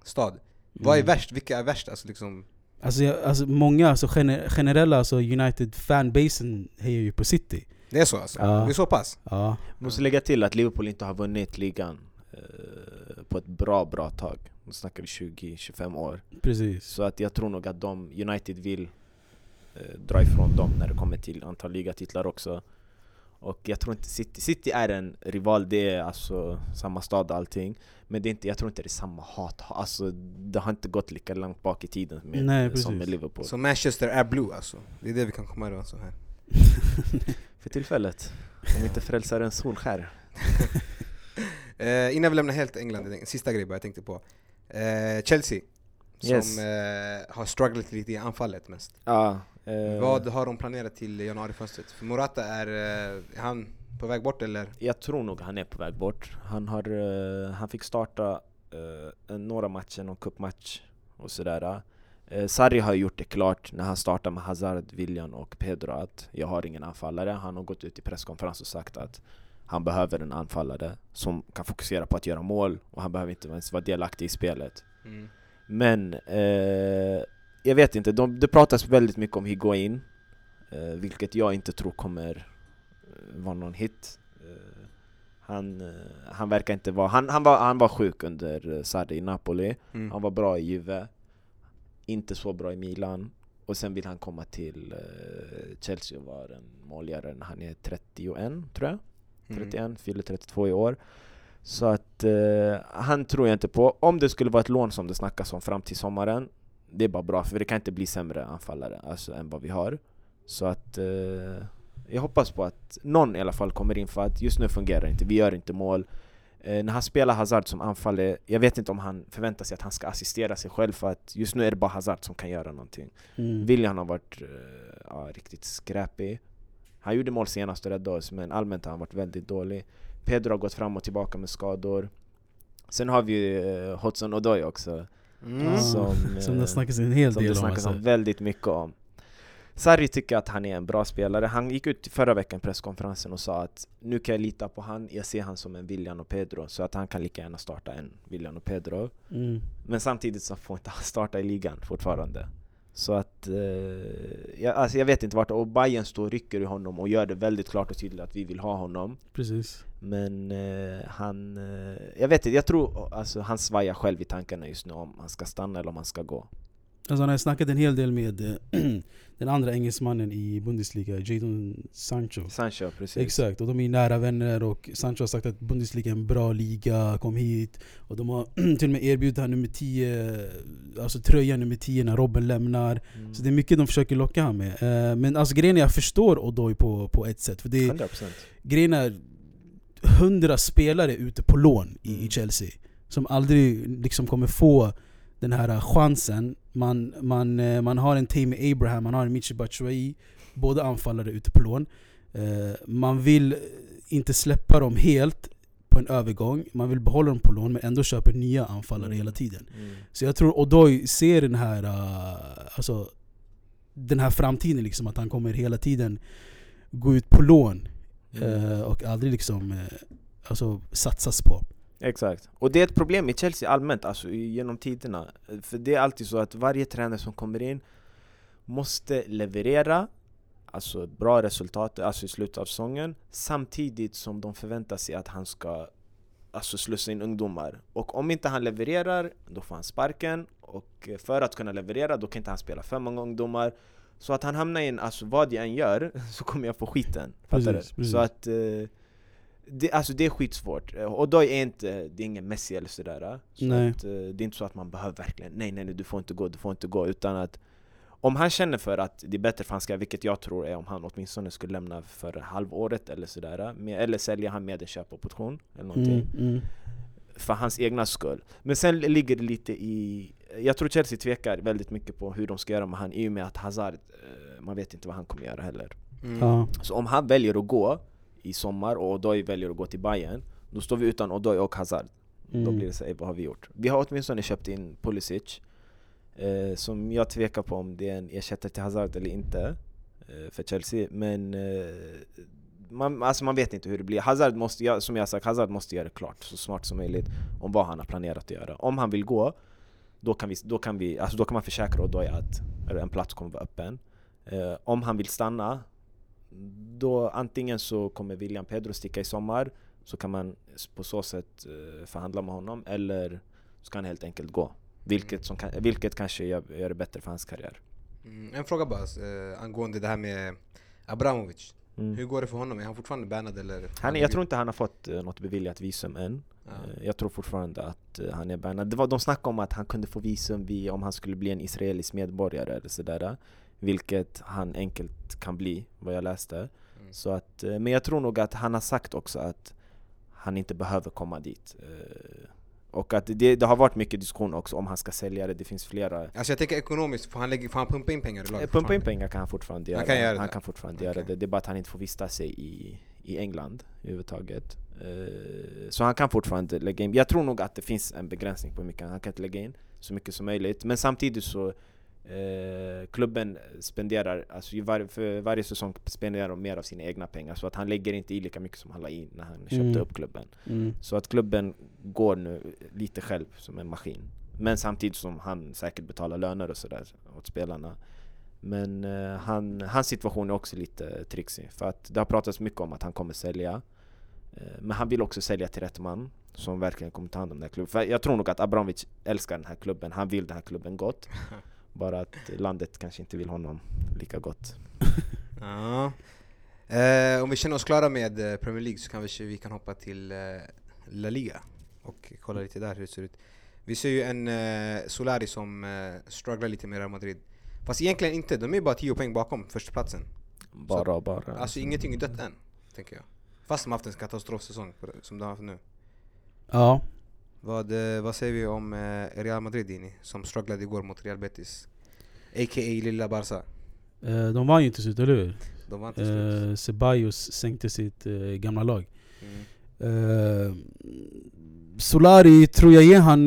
A: stad. Vad är
B: Mm.
A: värst? Vilka är värst? Alltså liksom,
B: Alltså, jag, alltså många, alltså gener, generella alltså United fanbasen hejar ju på City.
A: det är så alltså?
B: Ja.
A: Det är så pass?
B: Ja.
C: Måste lägga till att Liverpool inte har vunnit ligan eh, på ett bra, bra tag. Nu snackar vi 20-25 år.
B: Precis.
C: Så att jag tror nog att de, United vill eh, dra ifrån dem när det kommer till antal ligatitlar också. Och jag tror inte City, City är en rival, det är alltså samma stad och allting. Men det är inte, jag tror inte det är samma hat. Alltså det har inte gått lika långt bak i tiden med,
B: Nej,
C: som
B: precis.
C: med Liverpool.
A: Så Manchester är blue alltså? Det är det vi kan komma över så här. <laughs>
C: För tillfället. Om inte frälsaren Solskär. <laughs>
A: Eh, innan vi lämnar helt England, en sista grej bara jag tänkte på. Eh, Chelsea, som
C: Yes.
A: eh, har strugglat lite i anfallet mest.
C: Ja, eh,
A: Vad har de planerat till januarifönstret? För Morata, är, eh, är han på väg bort eller?
C: Jag tror nog han är på väg bort. Han, har, eh, han fick starta eh, några matcher, någon cupmatch och sådär. Eh, Sarri har gjort det klart när han startade med Hazard, William och Pedro att jag har ingen anfallare. Han har gått ut i presskonferens och sagt att han behöver en anfallare som kan fokusera på att göra mål och han behöver inte ens vara delaktig i spelet.
A: Mm.
C: Men eh, jag vet inte, de, det pratas väldigt mycket om Higuain eh, Vilket jag inte tror kommer eh, vara någon hit eh, han, eh, han verkar inte vara, han, han, var, han var sjuk under Sarri i Napoli
A: Mm.
C: Han var bra i Juve Inte så bra i Milan Och sen vill han komma till Chelsea och vara en målgörare när han är 31 tror jag 31, fyller 32 i år. Så att eh, han tror jag inte på. Om det skulle vara ett lån som det snackas om fram till sommaren, det är bara bra för det kan inte bli sämre anfallare alltså, än vad vi har. Så att eh, jag hoppas på att någon i alla fall kommer in för att just nu fungerar det inte, vi gör inte mål. Eh, när han spelar Hazard som anfallare, jag vet inte om han förväntar sig att han ska assistera sig själv för att just nu är det bara Hazard som kan göra någonting.
B: Mm.
C: William har varit eh, ja, riktigt skräpig. Han gjorde mål senast och räddade oss, men allmänt har han varit väldigt dålig. Pedro har gått fram och tillbaka med skador. Sen har vi ju uh, Hudson Odoi också,
A: Mm.
B: Ja,
C: som,
B: som
C: eh,
B: det snackas en hel
C: som
B: del
C: det
B: om. Alltså.
C: om väldigt mycket om. Sarri tycker att han är en bra spelare. Han gick ut förra veckan i presskonferensen och sa att nu kan jag lita på han, jag ser han som en William och Pedro, så att han kan lika gärna starta en William och Pedro.
B: Mm.
C: Men samtidigt så får inte han starta i ligan fortfarande. Så att, eh, jag, alltså jag vet inte vart, och Bayern står och rycker i honom och gör det väldigt klart och tydligt att vi vill ha honom.
B: Precis.
C: Men eh, han, eh, jag vet inte, jag tror alltså, han svajar själv i tankarna just nu om han ska stanna eller om han ska gå.
B: Alltså han har snackat en hel del med eh, <clears throat> den andra engelsmannen i Bundesliga, Jadon Sancho.
C: Sancho, precis.
B: Exakt, och de är nära vänner och Sancho har sagt att Bundesliga är en bra liga, kom hit. Och de har <clears throat> till och med erbjudit han nummer 10, alltså tröjan nummer 10 när Robben lämnar.
C: Mm.
B: Så det är mycket de försöker locka han med. Eh, Men alltså grejen är, jag förstår Odoi på, på ett sätt. För det,
C: 100%
B: grejen är, 100 spelare ute på lån i, i
C: Mm.
B: Chelsea som aldrig liksom kommer få den här chansen. Man, man, eh, man har en Tammy Abraham, man har en Michi Batshuayi, båda anfallare ute på lån. Eh, Man vill inte släppa dem helt på en övergång, man vill behålla dem på lån men ändå köpa nya anfallare
C: Mm.
B: hela tiden.
C: Mm.
B: Så jag tror Odoi ser den här, alltså, den här framtiden, liksom, att han kommer hela tiden gå ut på lån
C: Mm.
B: eh, och aldrig liksom, eh, alltså, satsas på.
C: Exakt. Och det är ett problem i Chelsea allmänt, alltså genom tiderna. För det är alltid så att varje tränare som kommer in måste leverera alltså bra resultat alltså i slutet av säsongen samtidigt som de förväntar sig att han ska alltså slussa in ungdomar. Och om inte han levererar, då får han sparken. Och för att kunna leverera, då kan inte han spela för många ungdomar. Så att han hamnar in, alltså vad jag än gör, <laughs> så kommer jag få skiten. Fattar du? Så att eh, det, alltså det är skitsvårt. Eh, Och då är inte, det är ingen Messi eller sådär. Så
B: Nej.
C: Att, eh, det är inte så att man behöver verkligen, nej nej nej du får inte gå, du får inte gå. Utan att Om han känner för att det är bättre för han ska, vilket jag tror är om han åtminstone skulle lämna för halvåret eller sådär med, Eller sälja han med en köpoption eller någonting
B: Mm, mm.
C: För hans egna skull Men sen ligger det lite i Jag tror Chelsea tvekar väldigt mycket på hur de ska göra med han i och med att Hazard eh, Man vet inte vad han kommer göra heller
A: Mm.
B: Ja.
C: Så om han väljer att gå i sommar och Odoi väljer att gå till Bayern Då står vi utan Odoi och Hazard Då
B: Mm.
C: blir det så, "Ey, vad har vi gjort? Vi har åtminstone köpt in Pulisic eh, Som jag tvekar på om det är en ersättare till Hazard eller inte eh, För Chelsea, men eh, man, alltså man vet inte hur det blir Hazard måste, jag- som jag sagt, Hazard måste göra det klart så smart som möjligt Om vad han har planerat att göra Om han vill gå Då kan, vi, då kan, vi, alltså då kan man försäkra Odoi att en plats kommer vara öppen eh, Om han vill stanna då antingen så kommer William Pedro sticka i sommar så kan man på så sätt eh, förhandla med honom eller så kan han helt enkelt gå. Vilket, som kan, vilket kanske gör, gör det bättre för hans karriär.
A: Mm. En fråga bara eh, angående det här med Abramovic.
C: Mm.
A: Hur går det för honom? Är han fortfarande bannad eller?
C: Han, jag tror inte han har fått eh, något beviljat visum än.
A: Ja.
C: Eh, Jag tror fortfarande att eh, han är bannad. Det var, de snackade om att han kunde få visum vid, om han skulle bli en israelisk medborgare eller sådär. Vilket han enkelt kan bli, vad jag läste.
A: Mm.
C: Så att, eh, men jag tror nog att han har sagt också att han inte behöver komma dit. Eh, Och att det, det har varit mycket diskussion också om han ska sälja det, det finns flera
A: Alltså jag tänker ekonomiskt, får han, lägga, får han pumpa in pengar i
C: Eh,
A: laget?
C: Pumpa in pengar kan han fortfarande göra.
A: Han kan göra
C: han kan fortfarande
A: Okej.
C: göra det. Det är bara att han inte får vistas sig i, i England överhuvudtaget. Eh, Så han kan fortfarande lägga in. Jag tror nog att det finns en begränsning på hur mycket han kan lägga in. Så mycket som möjligt. Men samtidigt så eh, klubben spenderar, alltså var, för varje säsong spenderar de mer av sina egna pengar. Så att han lägger inte i lika mycket som han la in när han köpte
B: Mm.
C: upp klubben.
B: Mm.
C: Så att klubben går nu lite själv som en maskin. Men samtidigt som han säkert betalar löner och sådär åt spelarna. Men eh, han, hans situation är också lite trixig. För att det har pratats mycket om att han kommer sälja. Eh, men han vill också sälja till rätt man. Som verkligen kommer ta hand om den här klubben. För jag tror nog att Abramovic älskar den här klubben. Han vill den här klubben gott. <laughs> Bara att landet kanske inte vill honom lika gott. <laughs>
A: Ja. Eh, om vi känner oss klara med eh, Premier League så kanske vi kan hoppa till eh, La Liga och kolla lite där hur det ser ut. Vi ser ju en eh, Solari som eh, strugglar lite med Real Madrid. Fast egentligen inte, de är bara 10 poäng bakom förstaplatsen.
C: Bara, bara.
A: Alltså ingenting är dött än, tänker jag. Fast de har haft en katastrofsäsong som de har haft nu.
B: Ja.
A: Vad, eh, vad säger vi om eh, Real Madrid Dini, som strugglade igår mot Real Betis? A.k.a. Lilla Barca.
B: Eh, De vann ju till slut, eller hur?
A: De var inte slut.
B: Eh, Ceballos sänkte sitt eh, gamla lag.
A: Mm.
B: Solari tror jag ger han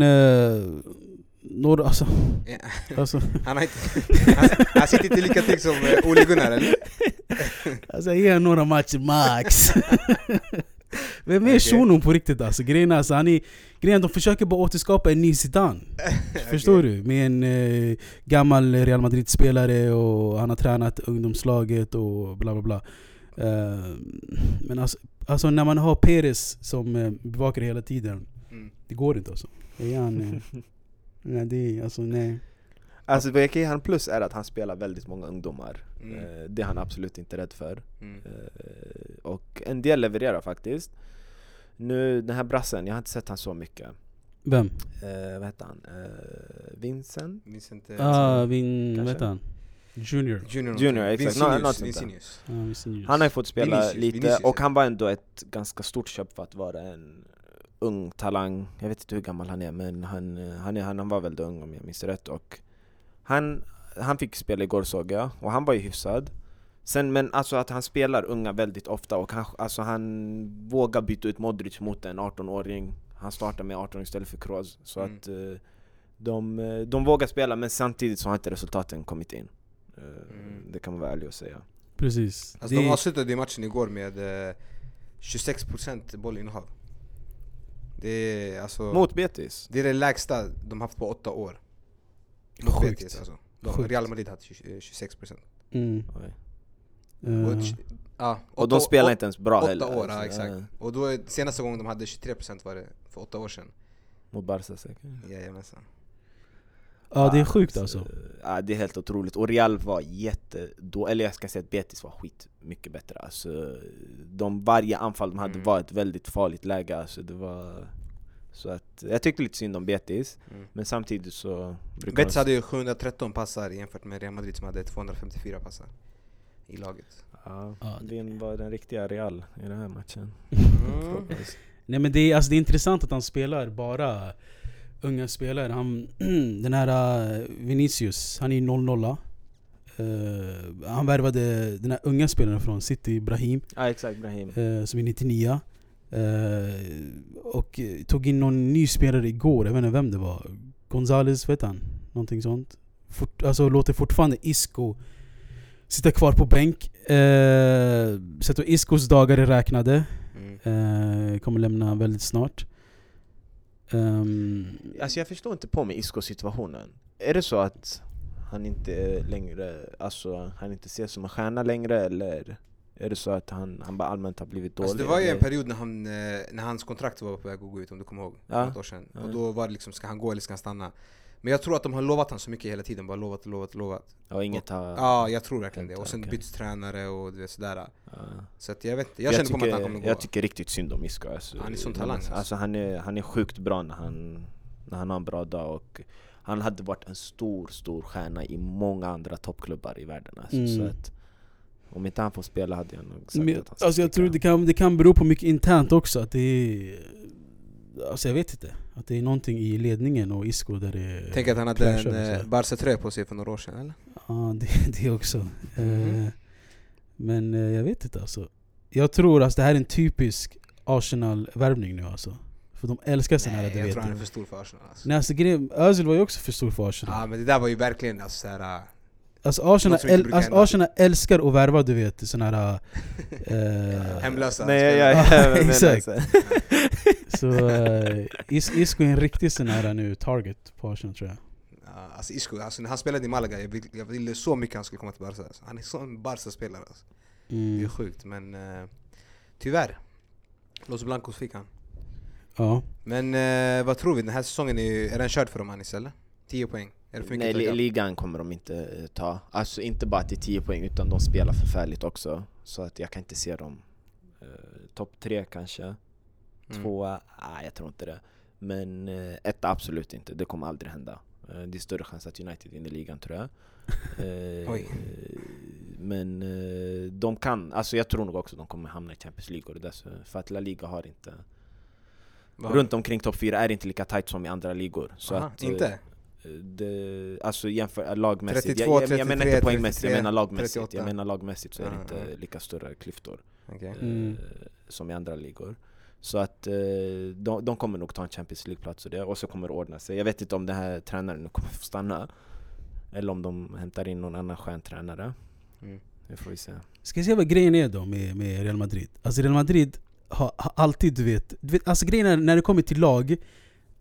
B: några, alltså,
A: Ja.
B: alltså, <laughs>
A: Han, inte, han, han sitter inte lika trygg som Ole Gunnar eller? <laughs>
B: alltså jag ger några matcher max. <laughs> Vem är
A: Okej.
B: shunon på riktigt alltså? Grejen är, alltså, han är, grejen är att de försöker bara återskapa en ny Zidane. <laughs> Förstår du? Med en eh, gammal Real Madrid-spelare och han har tränat ungdomslaget och bla bla bla. Eh, men alltså, alltså när man har Perez som eh, bevakar hela tiden,
A: Mm.
B: det går inte alltså. Det är han, eh, <laughs> nej, det är, alltså nej.
C: Alltså vad jag kan ge han plus är att han spelar väldigt många ungdomar.
A: Mm.
C: Eh, Det är han absolut inte rädd för.
A: Mm.
C: Och en del levererar faktiskt. Nu den här brassen, jag har inte sett han så mycket.
B: Vem?
C: Eh, vad heter han? Eh, Vincent?
A: Vincent eh,
B: Ah, Vin, vad
C: Kanske.
B: heter han? Junior.
A: Junior,
C: Junior, exakt. Nå- något
A: Vincinius. Vincinius.
B: Ah.
C: Han har ju fått spela
A: Vinicius,
C: lite,
A: Vinicius,
C: och han var ändå ett ganska stort köp för att vara en ung talang. Jag vet inte hur gammal han är, men han, eh, han, är, han, han var väldigt ung om jag minns rätt. Och han, han fick spela igår såg jag, och han var ju hyfsad. Sen, men alltså att han spelar unga väldigt ofta och han, alltså han vågar byta ut Modric mot en 18-åring. Han startar med 18 istället för Kroos. Så
A: Mm.
C: att eh, de, eh, de vågar spela men samtidigt så har inte resultaten kommit in. Eh,
A: Mm.
C: Det kan man vara ärlig och säga.
B: Precis.
A: Alltså de avslutade matchen igår med eh, 26% bollinnehav. Det är alltså...
C: Mot Betis?
A: Det är det lägsta de haft på åtta år. Mot
B: Sjukt.
A: Betis, alltså. De,
B: Sjukt.
A: Real Madrid hade 20, eh, 26%.
B: Mm. Eh,
A: Och, tj- ja,
C: Och de
A: åtta-
C: spelar inte ens bra
A: åtta
C: heller.
A: år,
C: alltså.
A: ja exakt. Och då senaste gången de hade 23% var det för åtta år sedan.
C: Mot Barca säkert.
A: Jajamensan.
B: ja det är sjukt alltså.
C: Ja, det är helt otroligt. Och Real var jätte... Då, eller jag ska säga att Betis var skit mycket bättre. Alltså, de, varje anfall de hade
A: Mm.
C: var ett väldigt farligt läge. Alltså, det var... Så att, jag tyckte lite synd om Betis,
A: Mm.
C: men samtidigt så...
A: Betis
C: de-
A: hade ju 713 passar jämfört med Real Madrid som hade 254 passar i laget.
C: Ja,
B: Ja, det-
C: vem var den riktiga Real i den här matchen?
A: Mm. <laughs>
B: Nej men det är, alltså, det är intressant att han spelar bara unga spelare. Han, <clears throat> den här uh, Vinicius, han är 0-0. Uh, han värvade den här unga spelaren från City, Brahim,
C: Ja exakt, Brahim.
B: eh, som är 99. Eh, och eh, tog in någon ny spelare igår, jag vet inte vem det var. Gonzales, vet han? Någonting sånt. Fort, alltså låter fortfarande Isco sitta kvar på bänk. Eh, så att Iscos dagar är räknade.
A: Mm.
B: Eh, kommer lämna väldigt snart. Ehm,
C: Alltså jag förstår inte på mig Isco-situationen. Är det så att han inte längre, alltså han inte ses som en stjärna längre eller är det så att han, han bara allmänt har blivit dålig?
A: Alltså det var ju en period när, han, eh, när hans kontrakt var på väg att gå ut om du kommer ihåg.
C: Ja.
A: Ett år sedan.
C: Ja.
A: Och då var det liksom, ska han gå eller ska han stanna? Men jag tror att de har lovat han så mycket hela tiden, bara lovat och lovat och lovat.
C: Ja, inget har...
A: Ja, jag tror verkligen det. Och sen
C: okej.
A: byts tränare och du vet sådär.
C: Ja.
A: Så att jag vet inte, jag, känner på mig att han kommer gå.
C: jag tycker riktigt synd om Isco alltså.
A: Han är sån talang,
C: alltså.
A: alltså.
C: han, är, han är sjukt bra när han, när han har en bra dag och han hade varit en stor, stor stjärna i många andra toppklubbar i världen alltså.
B: Mm.
C: Så att om inte han får spela hade jag nog sagt
B: men,
C: att han ska
B: alltså jag tror det kan, det kan bero på mycket internt också. Att det är, alltså jag vet inte. Att det är någonting i ledningen och Isco där det
A: Tänk att han hade en eh. Barca-tröja på sig för några år sedan eller?
B: Ja, det, <laughs> det också. Eh, men eh, jag vet inte alltså. Jag tror att det här är en typisk Arsenal-värvning nu alltså. För de älskar här,
A: Nej,
B: du
A: jag
B: vet.
A: tror han är för stor för Arsenal alltså.
B: Nej alltså grejen, Özil var ju också för stor för Arsenal.
A: Ja men det där var ju verkligen alltså såhär...
B: Alltså Arsenal, äl, alltså. Arsenal älskar att värva du vet såna här... <laughs> eh,
A: Hemlösa
C: Nej, jag, jag menar <laughs>
B: Exakt.
C: Så.
B: Eh, Is, Isco är en riktig sån här nu target på Arsenal tror jag.
A: Ja, alltså Isco, alltså när han spelade i Malaga, jag, vill, jag ville så mycket han skulle komma till Barca alltså. Han är sån Barca-spelare alltså. Det är
B: Mm.
A: sjukt men eh, tyvärr. Los Blancos fick han.
B: Ja.
A: Men eh, vad tror vi? Den här säsongen är, är den körd för dem Anis eller? 10 poäng? Är det för
C: Nej, li-
A: att
C: ligan kommer de inte eh, ta. Alltså inte bara till 10 poäng, utan de spelar förfärligt också. Så att jag kan inte se dem. Uh, Topp tre kanske.
A: Mm.
C: Tvåa, nej jag tror inte det. Men uh, etta absolut inte, det kommer aldrig hända. Eh, det är större chans att United vinner ligan tror jag. <laughs> Eh,
A: Oj.
C: Men eh, de kan, alltså jag tror nog också att de kommer hamna i Champions League. Och det där, för att La Liga har inte,
A: Vad-
C: runt omkring topp fyra är inte lika tight som i andra ligor. Så
A: Aha,
C: att, eh,
A: inte?
C: det, alltså jämför äh, lagmässigt,
A: 32,
C: jag, jag, jag menar
A: 33,
C: inte poängmässigt, jag
A: 33,
C: menar lagmässigt.
A: 38.
C: Jag menar lagmässigt så är det
A: Ah,
C: inte
A: ah.
C: lika stora klyftor
A: Okej.
C: eh,
B: Mm.
C: som i andra ligor. Så att eh, de, de kommer nog ta en Champions League-plats och det, och så kommer det ordna sig. Jag vet inte om den här tränaren nu kommer få stanna, eller om de hämtar in någon annan skön tränare.
A: Mm.
C: Det får vi se.
B: Ska jag säga vad grejen är då med, med Real Madrid? Alltså Real Madrid har, har alltid, du vet, du vet alltså grejen är när det kommer till lag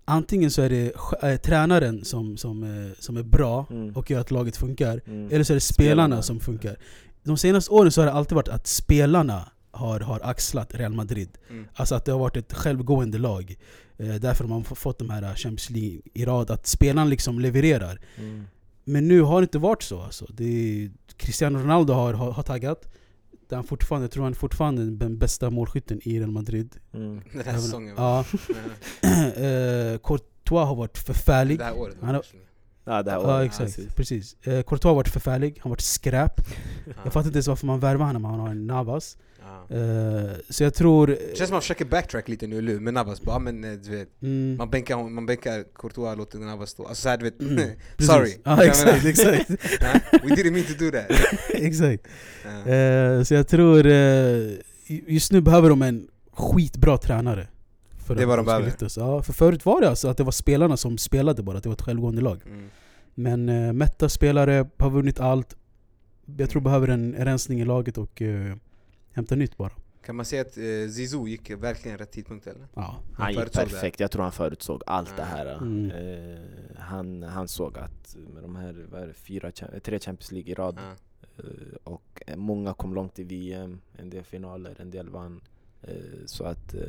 B: Antingen så är det äh, tränaren som, som, eh, som är bra
C: Mm.
B: och gör att laget funkar
C: Mm.
B: Eller så är det spelarna,
C: Spelarna.
B: som funkar De senaste åren så har det alltid varit att spelarna har, har axlat Real Madrid
A: Mm.
B: Alltså att det har varit ett självgående lag eh, Därför har man fått de här Champions League i rad, att spelarna liksom levererar
C: Mm.
B: Men nu har det inte varit så alltså. det är, Cristiano Ronaldo har, har, har taggat där han fortfarande, jag tror han är fortfarande den bästa målskytten i Real Madrid
C: Mm. <laughs>
A: Den här säsongen?
B: Ja, <laughs> <clears throat> eh, Courtois har varit förfärlig
A: Det här året?
B: Han har-
C: Ja, det här
B: Ja exakt,
C: precis.
B: precis. Eh, Courtois har varit förfärlig, han har varit skräp
A: Ja. <laughs>
B: Jag fattar inte ens varför man värvar honom, han har en Navas
A: Ja.
B: eh, Så jag tror...
A: Det känns som att man försöker backtrack lite nu med Navas bara men eh, du vet
B: Mm,
A: Man bänkar, man bänkar Courtois, låter Navas stå Alltså såhär du vet,
B: Mm, <laughs>
A: sorry Jag
B: exakt, <laughs> exakt,
A: We didn't mean to do that <laughs>
B: exakt.
A: Ja.
B: Eh, Så jag tror, eh, just nu behöver de en skitbra tränare för
A: Det är vad de behöver.
B: lyckas. Ja, för förut var det alltså att det var spelarna som spelade bara, att det var ett självgående lag
A: Mm.
B: Men uh, mätta spelare, har vunnit allt Jag tror behöver en en rensning i laget och uh, hämta nytt bara
A: Kan man säga att eh, Zizou gick verkligen rätt tidpunkt eller?
B: Ja,
C: Han gick perfekt, jag tror han förutsåg allt det här.
B: Mm.
C: Eh, han, han såg att med de här vad är det, fyra, tre Champions League i rad
A: Ja.
C: eh, och många kom långt i VM, en del finaler, en del vann. Eh, så att eh,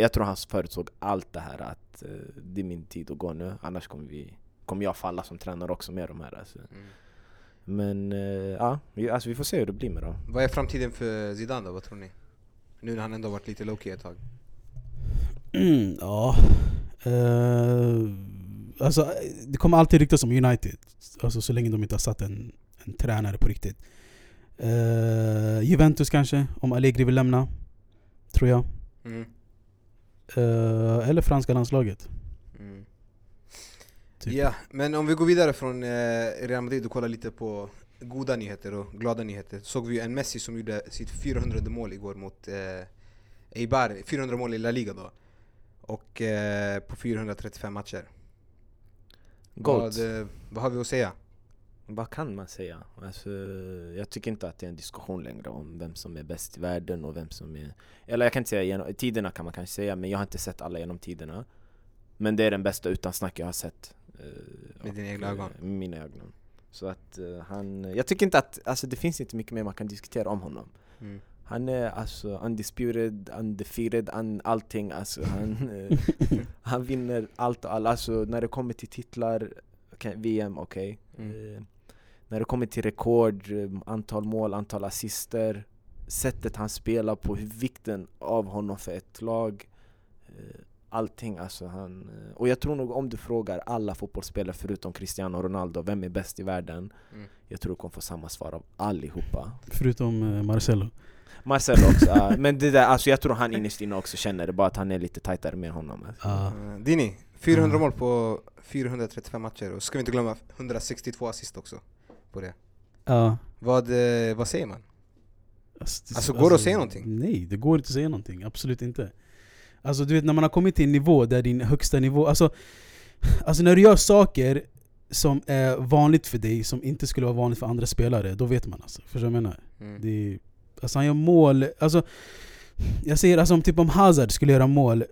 C: jag tror han förutsåg allt det här att eh, det är min tid att gå nu, annars kommer, vi, kommer jag falla som tränare också med de här. Alltså. Men eh, ja, vi, alltså, vi får se hur det blir med dem.
A: Vad är framtiden för Zidane då, vad tror ni? Nu när han ändå varit lite low-key ett tag
B: Mm, ja. Eh, alltså, det kommer alltid ryktas om United. Alltså, så länge de inte har satt en, en tränare på riktigt. Eh, Juventus kanske, om Allegri vill lämna. Tror jag.
A: Mm.
B: Eh, eller franska landslaget. Typ.
A: Ja, men om vi går vidare från eh, Real Madrid och kollar lite på goda nyheter och glada nyheter. Såg vi ju en Messi som gjorde sitt 400 mål igår mot eh, Eibar, 400 mål i La Liga då. Och eh, på 435 matcher. Vad, eh, vad har vi att säga?
C: Vad kan man säga? Alltså, jag tycker inte att det är en diskussion längre om vem som är bäst i världen och vem som är... Eller jag kan inte säga genom tiderna kan man kanske säga, men jag har inte sett alla genom tiderna. Men det är den bästa utan snack jag har sett. Eh,
A: Med dina egna ögon?
C: eh, Med mina ögon. Så att eh, han... Jag tycker inte att... Alltså det finns inte mycket mer man kan diskutera om honom.
A: Mm.
C: Han är alltså undisputed, undefeated, un, allting alltså. Han, <laughs> eh, han vinner allt och alla. Alltså när det kommer till titlar, okej, VM, okej.
A: Mm.
C: Eh, när det kommer till rekord, eh, antal mål, antal assister, sättet han spelar på, vikten av honom för ett lag. Eh, allting alltså. Han, eh, och jag tror nog om du frågar alla fotbollsspelare förutom Cristiano Ronaldo, vem är bäst i världen?
A: Mm.
C: Jag tror du kommer få samma svar av allihopa.
B: Förutom eh, Marcelo.
C: Marcelo också, <laughs> men det där, alltså jag tror han innerst inne också känner det, bara att han är lite tajtare med honom. Alltså.
A: Eh, Dini, 400
B: Mm.
A: mål på 435 matcher och ska vi inte glömma 162 assist också på det.
B: Ja.
A: Vad, vad säger man?
B: Alltså, det-
A: Alltså, går det att säga någonting?
B: Nej, det går inte att säga någonting. Absolut inte. Alltså du vet när man har kommit till en nivå där din högsta nivå... Alltså, alltså när du gör saker som är vanligt för dig, som inte skulle vara vanligt för andra spelare, då vet man alltså. Förstår du vad jag menar?
A: Mm.
B: Det alltså han gör mål, alltså Jag säger alltså om typ om Hazard skulle göra mål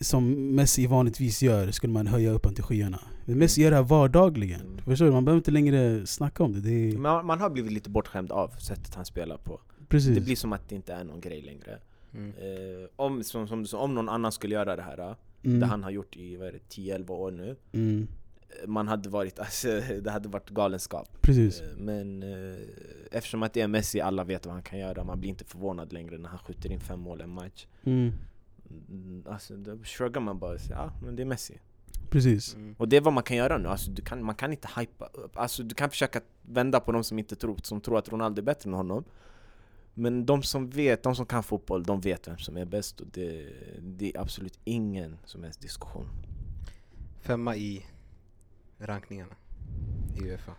B: som Messi vanligtvis gör, skulle man höja upp honom till skyarna. Men Messi gör det här vardagligen.
C: Mm.
B: Förstår du? Man behöver inte längre snacka om det. det är,
C: Man, man har blivit lite bortskämd av sättet han spelar på.
B: precis.
C: Det blir som att det inte är någon grej längre.
A: Mm.
C: Eh, om, som, som, som, om någon annan skulle göra det här,
B: mm.
C: det han har gjort i vad är det, 10-11 år nu.
B: mm.
C: eh, Man hade varit, <laughs> alltså, det hade varit galenskap.
B: Precis.
C: Eh, Men eh, eftersom att det är Messi, alla vet vad han kan göra. Man blir inte förvånad längre när han skjuter in fem mål en match.
B: Mm.
C: Mm, Alltså, då shruggar man bara och säger ja, men det är Messi.
B: Precis.
A: Mm.
C: Och det är vad man kan göra nu, alltså, du kan, man kan inte hypa upp. Alltså, du kan försöka vända på de som inte tror, som tror att Ronaldo är bättre än honom. Men de som vet, de som kan fotboll, de vet vem som är bäst och det, det är absolut ingen som helst diskussion.
A: Femma i rankningarna i Uefa.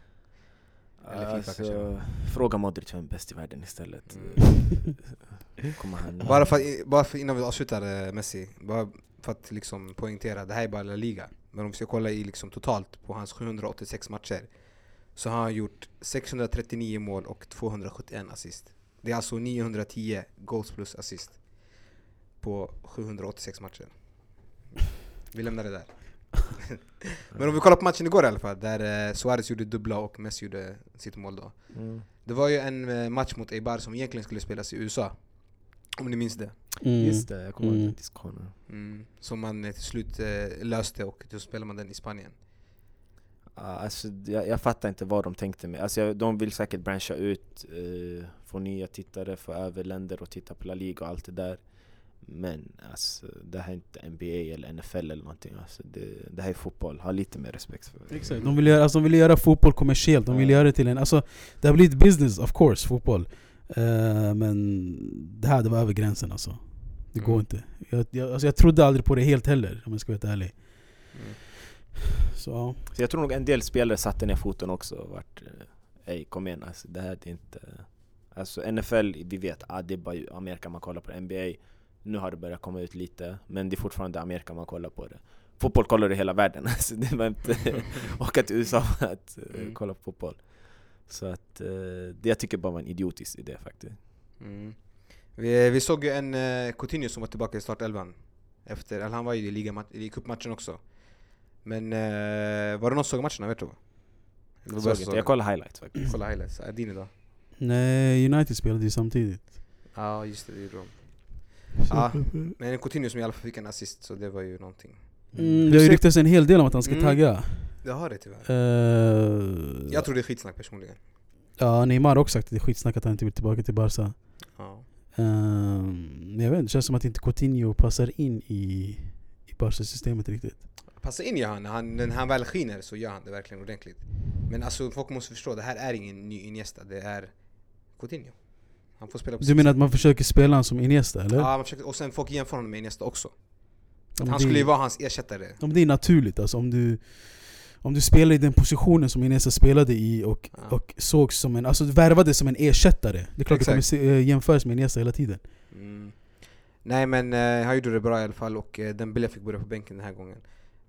A: Eller FIFA
C: Alltså,
A: kanske.
C: fråga Modric vem är bäst i världen istället.
A: Mm. <laughs> Bara, för, bara för innan vi avslutar eh, Messi, bara för att liksom poängtera, det här är bara La Liga. Men om vi ska kolla i liksom totalt på hans 786 matcher så har han gjort 639 mål och 271 assist. Det är alltså 910 goals plus assist på 786 matcher. Vi lämnar det där. <laughs> Men om vi kollar på matchen igår i alla fall, där eh, Suarez gjorde dubbla och Messi gjorde sitt mål då.
C: Mm.
A: Det var ju en eh, match mot Eibar som egentligen skulle spelas i USA. Om ni minns det.
B: Mm.
C: Just det, jag kommer ihåg
B: Mm.
C: den diskussionen.
A: Mm, som man till slut eh, löste och då spelar man den i Spanien.
C: Ja, Alltså, jag, jag fattar inte vad de tänkte med. Alltså, jag- de vill säkert branscha ut, eh, få nya tittare, få över länder och titta på La Liga och allt det där. Men alltså, det här är inte NBA eller NFL eller någonting. Alltså, det, det här är fotboll, ha lite mer respekt för
B: Exakt. De vill, göra, alltså, de vill göra fotboll kommersiellt, de vill
C: Ja.
B: göra det till en... Alltså, det har blivit business of course, fotboll. Eh, men det här det var över gränsen alltså. Det går
A: Mm.
B: inte. Jag, jag, alltså, jag trodde aldrig på det helt heller, om jag ska vara helt ärlig.
A: Mm.
B: Så.
C: Så jag tror nog en del spelare satte ner foten också och vart eh, Ey kom igen alltså, det här är inte... Alltså NFL, vi vet, ah, det är bara Amerika man kollar på det. NBA, nu har det börjat komma ut lite, men det är fortfarande Amerika man kollar på det. Fotboll kollar du hela världen, <laughs> alltså, det var inte <laughs> åka till USA för att eh,
A: Mm.
C: kolla på fotboll. Så att, eh, det jag tycker bara var en idiotisk idé faktiskt.
A: Mm. Vi, vi såg ju en eh, Coutinho som var tillbaka i startelvan. Efter, eller han var ju i, ligamat- i cupmatchen också. Men eh, var det någon som såg matcherna? Vet du? Eller
C: Jag, såg inte. jag kollar highlights faktiskt.
A: Kolla highlights. Är din idag?
B: Nej, United spelade ju samtidigt.
A: Ja just det, det gjorde de. Ja, men Coutinho som i alla fall fick en assist så det var ju någonting.
B: Mm, det har ju ryktats en hel del om att han ska
A: Mm.
B: tagga.
A: Det har det tyvärr.
B: Eh,
A: Jag tror det är skitsnack personligen.
B: Ja, Neymar har också sagt att det är skitsnack att han inte vill tillbaka till Barca.
A: Ja.
B: Ehm, jag vet inte, det känns som att inte Coutinho passar in i, i Barca-systemet riktigt.
A: Passa in gör han, han, när han väl skiner så gör han det verkligen ordentligt. Men alltså folk måste förstå, det här är ingen ny Iniesta, det är Coutinho. Han får spela på
B: Du menar att man försöker spela han som Iniesta eller?
A: Ja, man försöker, och sen folk jämför honom med Iniesta också.
B: Om
A: Han
B: det-
A: skulle ju vara hans ersättare.
B: Om det är naturligt alltså, om du, om du spelar i den positionen som Iniesta spelade i och,
A: Ja.
B: och sågs som en, alltså värvades som en ersättare Det är klart
A: Exakt.
B: du kommer eh, jämföras med Iniesta hela tiden
A: Mm. Nej men eh, han gjorde det bra i alla fall och eh, Dembélé fick börja på bänken den här gången.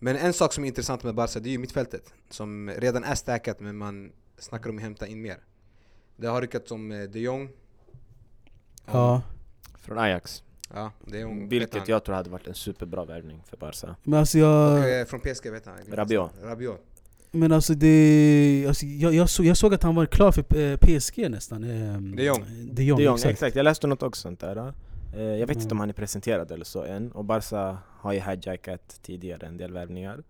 A: Men en sak som är intressant med Barca, det är ju mittfältet. Som redan är stackat men man snackar om att hämta in mer. Det har ryckats om eh, de Jong.
B: Ja,
C: Från Ajax.
A: Ja, de Jong.
C: Vilket jag tror hade varit en superbra värvning för Barca.
B: men alltså jag...
A: Och eh, från PSG vet han.
C: Rabiot.
A: Rabiot.
B: Men alltså det... Alltså jag, jag, så, jag såg att han var klar för eh, PSG nästan eh,
A: De Jong.
B: De Jong,
C: De Jong,
B: exakt.
C: exakt. Jag läste något också sånt där. Eh, Jag vet
B: Mm.
C: inte om han är presenterad eller så än. Och Barca har ju hijackat tidigare en del värvningar.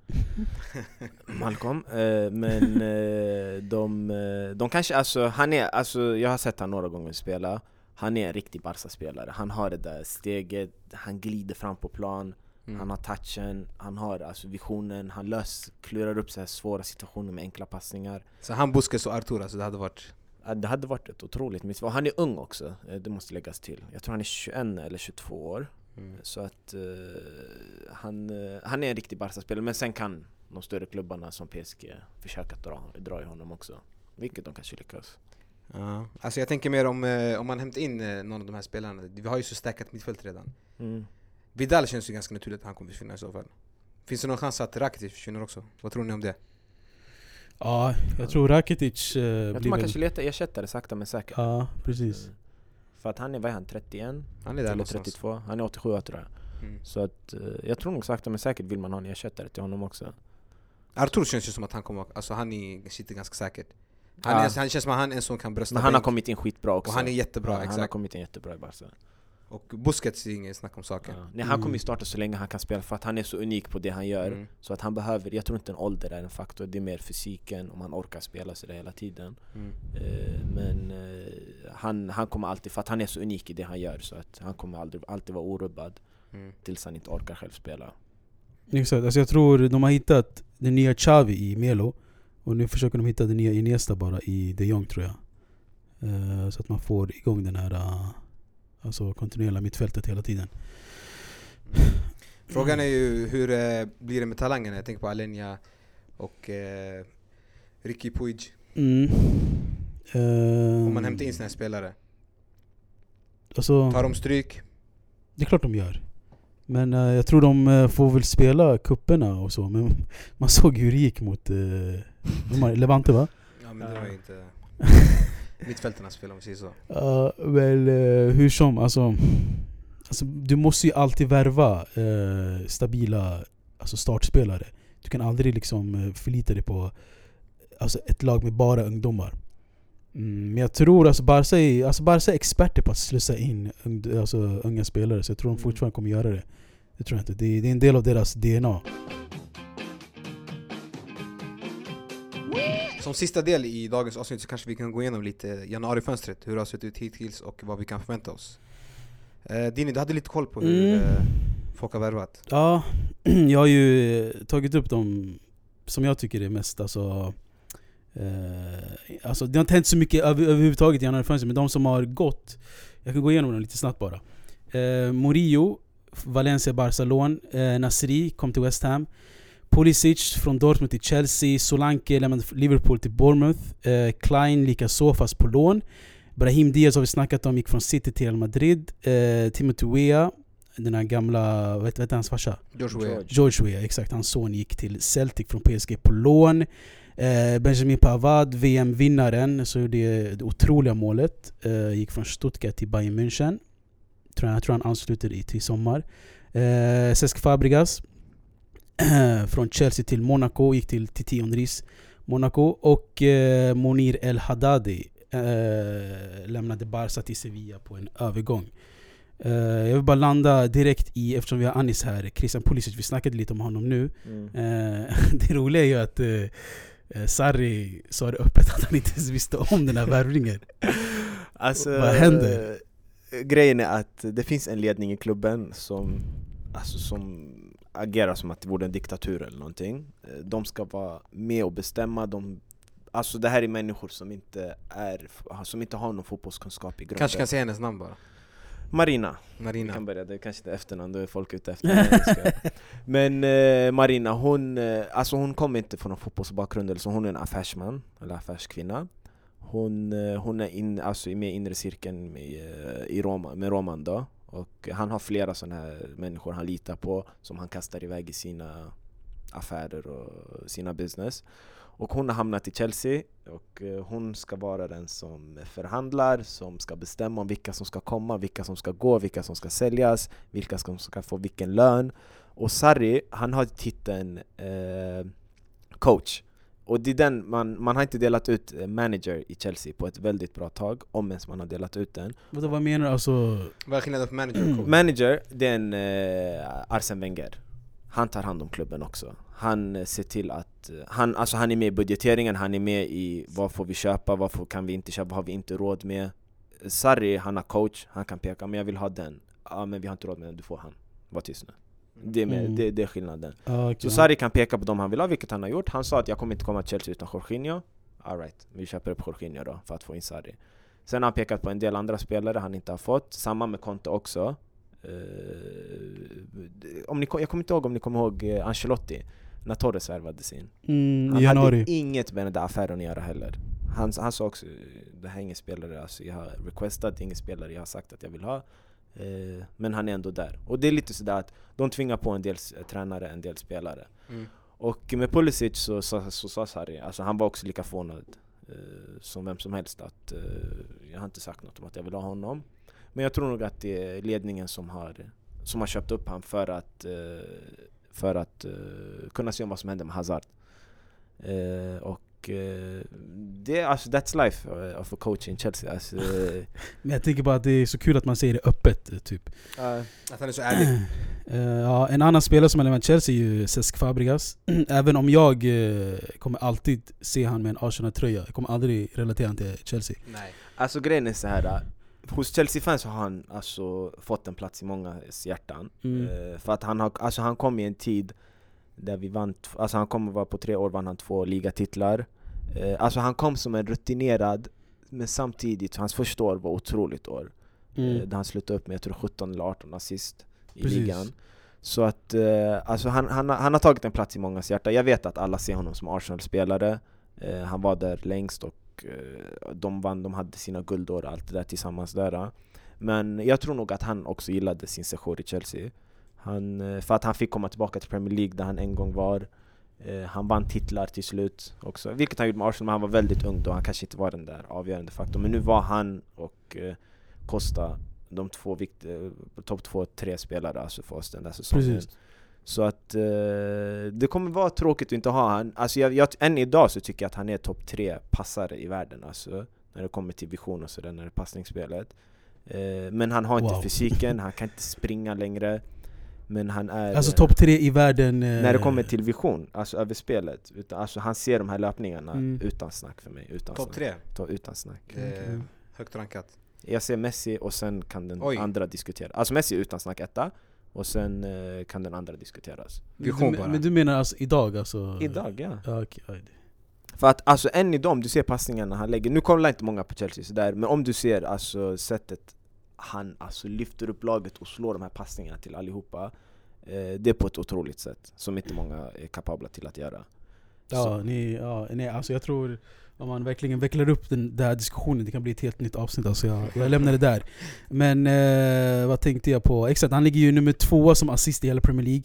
C: <laughs> Malcolm. Eh, Men eh, de, de kanske, alltså han är, alltså jag har sett han några gånger spela. Han är en riktig Barca-spelare. Han har det där steget, han glider fram på plan,
A: Mm.
C: han har touchen, han har alltså visionen, han lös, klurar upp så här svåra situationer med enkla passningar.
A: Så han, Busquets och Artur, alltså det hade varit...
C: Det hade varit ett otroligt. Och Han är ung också, eh, det måste läggas till. Jag tror han är 21 eller 22 år.
A: Mm.
C: Så att eh, han, eh, han är en riktig Barca-spelare, men sen kan de större klubbarna som PSG försöka dra, dra i honom också. Vilket de kanske lyckas.
A: Ja. Alltså jag tänker mer om, eh, om man hämtar in eh, någon av de här spelarna. Vi har ju så stackat mittfält redan.
C: Mm.
A: Vidal känns ju ganska naturligt att han kommer försvinna i så fall. Finns det någon chans att Rakitic försvinner också? Vad tror ni om det?
B: Ja, jag tror Rakitic eh,
C: Jag
B: blir
C: tror man
B: väl...
C: kanske letar ersättare sakta men säkert.
B: Ja, precis.
C: Mm. För att han är, vad är han, 31?
A: Han är där
C: Eller
A: någonstans.
C: 32? Han är 87 tror jag.
A: Mm.
C: Så att eh, jag tror nog sakta men säkert vill man ha en ersättare till honom också.
A: Artur känns ju som att han kommer, alltså han är, sitter ganska säkert. Han,
C: Ja.
A: är, han känns som att han är en som kan brösta
C: Men han har
A: bänk.
C: kommit in skitbra också.
A: Och han är jättebra,
C: Ja, Han har
A: exakt.
C: kommit in jättebra i Barca.
A: Och Busquets är inget snack om saken.
C: Ja. Nej, han kommer ju starta så länge han kan spela för att han är så unik på det han gör.
A: Mm.
C: Så att han behöver, jag tror inte en ålder är en faktor, det är mer fysiken om han orkar spela sig där hela tiden.
A: Mm.
C: Eh, men eh, han, han kommer alltid, för att han är så unik i det han gör så att han kommer aldrig, alltid vara orubbad
A: Mm.
C: tills han inte orkar själv spela.
B: Exakt, alltså jag tror de har hittat den nya Xavi i Melo Och nu försöker de hitta den nya Iniesta bara i de Jong tror jag Eh, Så att man får igång den här Alltså kontinuerliga mittfältet hela tiden
A: Frågan är ju hur eh, blir det med talangerna? Jag tänker på Alenia och eh, Ricky Puig.
B: mm. Eh,
A: Om man hämtar in här spelare.
B: alltså,
A: Tar de stryk?
B: Det är klart de gör Men eh, jag tror de eh, får väl spela kupperna och så Men man såg hur det gick mot uh, Levante va?
A: Ja men det var inte <laughs> mittfältarnas fel om vi säger så.
B: Ja, väl eh, hur som, alltså, alltså Du måste ju alltid värva eh, stabila alltså startspelare. Du kan aldrig liksom eh, förlita dig på alltså, ett lag med bara ungdomar. Mm, Men jag tror alltså Barca är, alltså Barca är experter på att slussa in ung, alltså, unga spelare Så jag tror de
C: Mm.
B: fortfarande kommer göra det. Det tror jag inte, det det är en del av deras DNA
A: Som sista del i dagens avsnitt så kanske vi kan gå igenom lite januarifönstret, hur det har sett ut hittills och vad vi kan förvänta oss. Eh, Dini, du hade lite koll på hur
B: Mm.
A: eh, folk har värvat.
B: Ja, <clears throat> jag har ju tagit upp de som jag tycker är mest alltså, eh, alltså Det har inte hänt så mycket över, överhuvudtaget i januarifönstret men de som har gått Jag kan gå igenom dem lite snabbt bara eh, Morillo, Valencia Barcelona, eh, Nasri kom till West Ham Pulisic från Dortmund till Chelsea, Solanke lämnade Liverpool till Bournemouth eh, Klein likaså fast på lån Brahim Diaz har vi snackat om, gick från City till Real Madrid eh, Timothy Weah den här gamla, vad heter hans farsa?
A: George Weah.
C: George.
B: Weah, exakt. Hans son gick till Celtic från PSG på lån. Eh, Benjamin Pavard, VM-vinnaren, så det, det otroliga målet. Eh, gick från Stuttgart till Bayern München. Tror jag, jag tror han ansluter i till sommar. Eh, Cesc Fabregas <clears throat> från Chelsea till Monaco, gick till Titi Ondris Monaco. Och eh, Monir El Haddadi eh, lämnade Barca till Sevilla på en övergång. Eh, jag vill bara landa direkt i, eftersom vi har Anis här, Christian Pulisic, vi snackade lite om honom nu.
C: Mm.
B: Eh, <laughs> det roliga är ju att eh, eh, Sarri sa det öppet att han inte ens visste om den här värvningen. <laughs>
C: Alltså,
B: Vad händer?
C: Grejen är att det finns en ledning i klubben som, alltså som agerar som att det vore en diktatur eller någonting. Eh, De ska vara med och bestämma. De, alltså det här är människor som inte, är, som inte har någon fotbollskunskap i grunden.
A: Kanske kan säga hennes namn bara.
C: Marina. Vi
A: Marina.
C: kan börja, det är kanske inte är efternamn, då är folk ute efter. <laughs> Men eh, Marina, hon, eh, alltså hon kommer inte från någon fotbollsbakgrund, eller så hon är en affärsman, eller affärskvinna. Hon, eh, hon är in, alltså med i inre cirkeln med, eh, i Roma, med Roman då. Och han har flera sådana här människor han litar på, som han kastar iväg i sina affärer och sina business. Och hon har hamnat i Chelsea och eh, hon ska vara den som förhandlar, som ska bestämma om vilka som ska komma, vilka som ska gå, vilka som ska säljas, vilka som ska få vilken lön. Och Sarri, han har titeln eh, coach. Och det är den man, man har inte delat ut eh, manager i Chelsea på ett väldigt bra tag, om ens man har delat ut den.
B: Vadå, vad menar du? Alltså,
A: Vad är skillnaden på manager och coach?
C: Manager, det är en eh, Arsene Wenger. Han tar hand om klubben också. Han eh, ser till att, eh, han, alltså han är med i budgeteringen, han är med i vad får vi köpa, vad får, kan vi inte köpa, vad har vi inte råd med. Sarri, han har coach, han kan peka, men jag vill ha den. Ja men vi har inte råd med den, du får han. Var tyst nu. Det är, med,
B: Mm.
C: det, det är skillnaden.
B: okej.
C: Så Sarri kan peka på dem han vill ha, vilket han har gjort. Han sa att jag kommer inte komma till Chelsea utan Jorginho. Alright, vi köper upp Jorginho då för att få in Sarri. Sen har han pekat på en del andra spelare han inte har fått. Samma med Conte också. Eh, om ni, jag kommer inte ihåg om ni kommer ihåg eh, Ancelotti, när Torres värvades in.
B: mm,
C: Han
B: januari.
C: hade inget med den där affären att göra heller. Han, han sa också, det här är ingen spelare alltså jag har requestat, det är ingen spelare jag har sagt att jag vill ha. Eh, men han är ändå där. Och det är lite sådär att de tvingar på en del s- tränare, en del spelare.
A: Mm.
C: Och med Pulisic så sa så, sa Sarri, alltså han var också lika förvånad eh, som vem som helst att eh, jag har inte sagt något om att jag vill ha honom. Men jag tror nog att det är ledningen som har, som har köpt upp honom för att, eh, för att eh, kunna se om vad som händer med Hazard. Eh, och eh, det är alltså that's life eh, of a coach in Chelsea. Alltså, <laughs> eh,
B: Men jag tänker bara att det är så kul att man säger det öppet, eh, typ.
A: Att han är så ärlig. <clears throat>
B: Eh, ja, en annan spelare som har lämnat Chelsea är ju Cesc Fabregas. <clears throat> Även om jag eh, kommer alltid se han med en Arsenal-tröja. Jag kommer aldrig relatera han till Chelsea.
A: Nej.
C: Alltså grejen är så här. Hos Chelsea-fans har han alltså fått en plats i mångas hjärtan.
B: Mm.
C: För att han, har, alltså han kom i en tid där vi vann, alltså han kom och var på tre år vann han två ligatitlar. Eh, alltså han kom som en rutinerad, men samtidigt, hans första år var otroligt år.
B: Mm.
C: Eh, där han slutade upp med jag tror 17 eller 18 assist i
B: Precis.
C: ligan. Så att eh, alltså han, han, han har tagit en plats i mångas hjärta. Jag vet att alla ser honom som Arsenal-spelare. Eh, han var där längst och eh, de vann, de hade sina guldår och allt det där tillsammans där. Men jag tror nog att han också gillade sin sejour i Chelsea. Han, eh, för att han fick komma tillbaka till Premier League där han en gång var. Eh, han vann titlar till slut också, vilket han gjorde med Arsenal, men han var väldigt ung då, han kanske inte var den där avgörande faktorn. Men nu var han och eh, Costa de två vikt, topp två, tre spelare alltså för oss den där säsongen.
B: Precis.
C: Så att eh, det kommer vara tråkigt att inte ha han. Alltså jag, jag, än idag så tycker jag att han är topp tre passare i världen alltså, när det kommer till vision och sådär, när det är passningsspelet. Eh, men han har inte
B: Wow.
C: fysiken, <laughs> han kan inte springa längre. Men han är...
B: Alltså topp tre i världen. eh,
C: När det kommer till vision, alltså över spelet. Utan, alltså han ser de här löpningarna
B: Mm.
C: utan snack för mig. Utan
A: Topp
C: snack.
A: tre.
C: Ta, utan snack.
A: Är
B: Okej.
A: högt rankat.
C: Jag ser Messi och sen kan den
A: Oj.
C: andra diskuteras. Alltså Messi utan snack etta, och sen eh, kan den andra diskuteras.
B: Men
A: Vision
B: du,
A: bara.
B: men du menar alltså idag alltså?
C: Idag ja.
B: Ja, oj.
C: För att alltså än idag, om du ser passningarna han lägger, nu kollar inte många på Chelsea sådär, men om du ser alltså sättet han alltså lyfter upp laget och slår de här passningarna till allihopa eh, Det är på ett otroligt sätt, som inte många är kapabla till att göra
B: Ja,
C: Så-
B: ni, ja, nej, alltså jag tror om man verkligen vecklar upp den, här diskussionen, det kan bli ett helt nytt avsnitt. Alltså jag, jag lämnar det där. Men eh, vad tänkte jag på? Exakt, han ligger ju nummer två som assist i hela Premier League.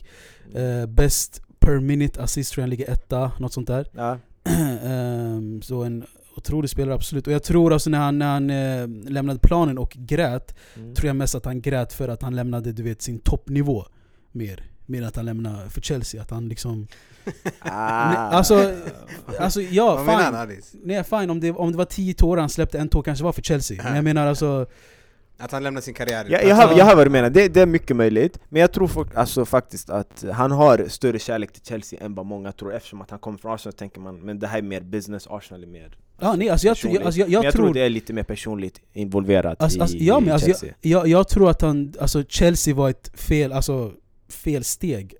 B: Eh, best per minute assist tror jag han ligger etta, något sånt där.
C: ja, <clears throat>
B: Ehm, så en otrolig spelare absolut. Och jag tror alltså när han, när han eh, lämnade planen och grät,
C: mm.
B: tror jag mest att han grät för att han lämnade du vet, sin toppnivå mer. Mer att han lämnade för Chelsea. Att han liksom... <laughs>
C: ah.
B: Nej, alltså, alltså ja,
A: Vad menar han
B: fine.
A: Alice?
B: Nej fine, om det, om det var tio tår han släppte, en tår kanske var för Chelsea. Men jag menar alltså...
A: Att han lämnar sin karriär
C: jag,
A: utan-
C: jag, hör, jag hör vad du menar, det, det är mycket möjligt Men jag tror folk, alltså, faktiskt att han har större kärlek till Chelsea än vad många tror Eftersom att han kommer från Arsenal tänker man, men det här är mer business, Arsenal är mer
B: Ja, nej, alltså jag, tror-
C: personligt.
B: alltså jag, jag,
C: Men jag tror
B: tror...
C: det är lite mer personligt involverat
B: Alltså,
C: i,
B: alltså, ja, men
C: i
B: alltså,
C: Chelsea
B: jag, jag, jag tror att han, alltså Chelsea var ett fel, alltså fel steg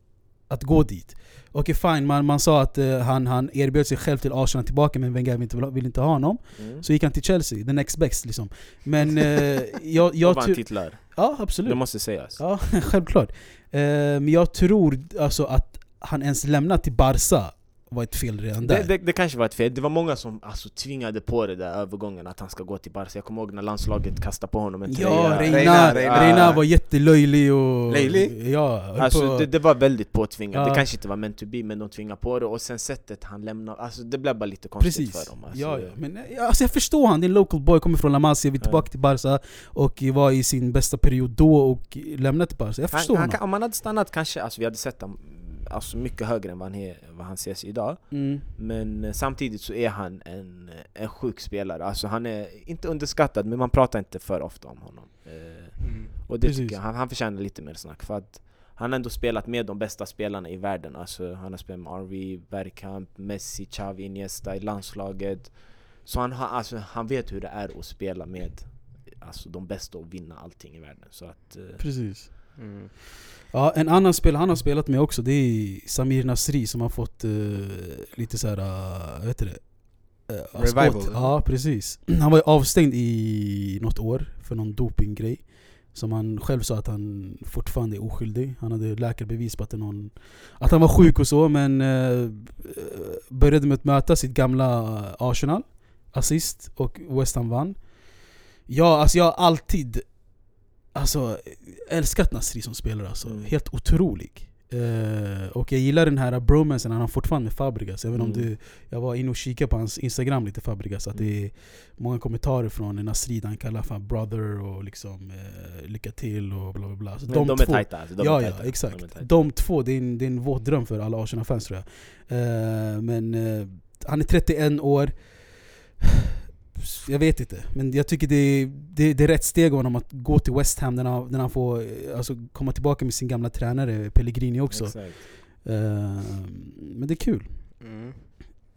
B: att gå dit. Okej fine, man, man sa att eh, han, han erbjöd sig själv till Arsenal tillbaka men Wenger vill inte, vill inte ha honom.
C: Mm.
B: Så gick han till Chelsea, the next best liksom. Men <laughs> eh, jag, jag
C: vann titlar.
B: Ja
C: Det
B: absolut.
C: måste sägas.
B: Ja, <laughs> självklart. Eh, men jag tror alltså att han ens lämnat till Barca var ett fel redan där.
C: Det, det, det kanske var ett fel, det var många som alltså, tvingade på det där övergången att han ska gå till Barca Jag kommer ihåg när landslaget kastade på honom en tröja
B: Ja, Reina,
A: Reina,
B: Reina,
A: Reina.
B: var jättelöjlig och...
A: Löjlig?
B: Ja,
C: Alltså
B: på-
C: det, det var väldigt påtvingat,
B: Ja.
C: det kanske inte var meant to be men de tvingade på det och sen sättet han lämnade, alltså det blev bara lite konstigt
B: Precis.
C: för dem alltså.
B: Ja, ja. Men eh, alltså, jag förstår han, det är en local boy, kommer från La Masia, vill tillbaka till Barca och var i sin bästa period då och lämnade till Barca. Jag förstår
C: han, han,
B: honom.
C: Om han hade stannat kanske, alltså vi hade sett honom alltså, mycket högre än vad han, är, vad han ses idag
B: Mm.
C: Men eh, samtidigt så är han en, eh, en sjuk spelare, alltså han är inte underskattad men man pratar inte för ofta om honom eh,
A: Mm.
C: Och det
B: Precis.
C: tycker jag, han, han förtjänar lite mer snack för att han har ändå spelat med de bästa spelarna i världen alltså, Han har spelat med Henry, Bergkamp, Messi, Xavi, Iniesta i landslaget Så han, har, alltså, han vet hur det är att spela med alltså, de bästa och vinna allting i världen så att,
B: Precis.
A: Mm.
B: Ja, en annan spelare han har spelat med också, det är Samir Nasri som har fått eh, lite såhär, uh, vet du det? Uh,
A: Revival.
B: Ja, precis. <clears throat> Han var avstängd i något år för någon dopinggrej. Som han själv sa att han fortfarande är oskyldig. Han hade läkarbevis på att, någon, att han var sjuk och så, men eh, började med att möta sitt gamla Arsenal, assist, och West Ham vann. Ja, alltså jag har alltid alltså, älskat Nasri som spelare alltså.
C: Mm.
B: Helt otrolig. Eh, och jag gillar den här bromansen han har fortfarande med Fabregas. Vet inte om
C: Mm.
B: du, jag var inne och kikade på hans instagram lite Fabregas, att det är många kommentarer från Nasri där han kallar för brother och liksom eh, lycka till och bla bla bla. Så
C: men de, är tajta alltså, de
B: ja,
C: är
B: ja,
C: tajta. De
B: exakt.
C: tajta.
B: De två, det är en, det är en våt dröm för alla Arsenal-fans tror jag. Eh, men han är 31 år. Jag vet inte, men jag tycker det är, det, det är rätt steg av honom att gå till West Ham när han, när han får eh, alltså, komma tillbaka med sin gamla tränare Pellegrini också.
C: Exakt.
B: Eh, men det är kul.
A: Mm.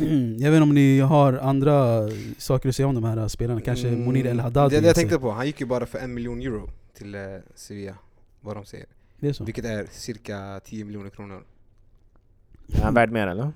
A: <clears throat>
B: Jag vet inte om ni har andra saker att säga om de här spelarna, kanske
A: Mm,
B: Monir El Haddad
A: Det, det jag tänkte på, han gick ju bara för en miljon euro till eh, Sevilla, vad de säger.
B: Det är så?
A: Vilket är cirka 10 miljoner kronor.
C: Är han värd mer eller?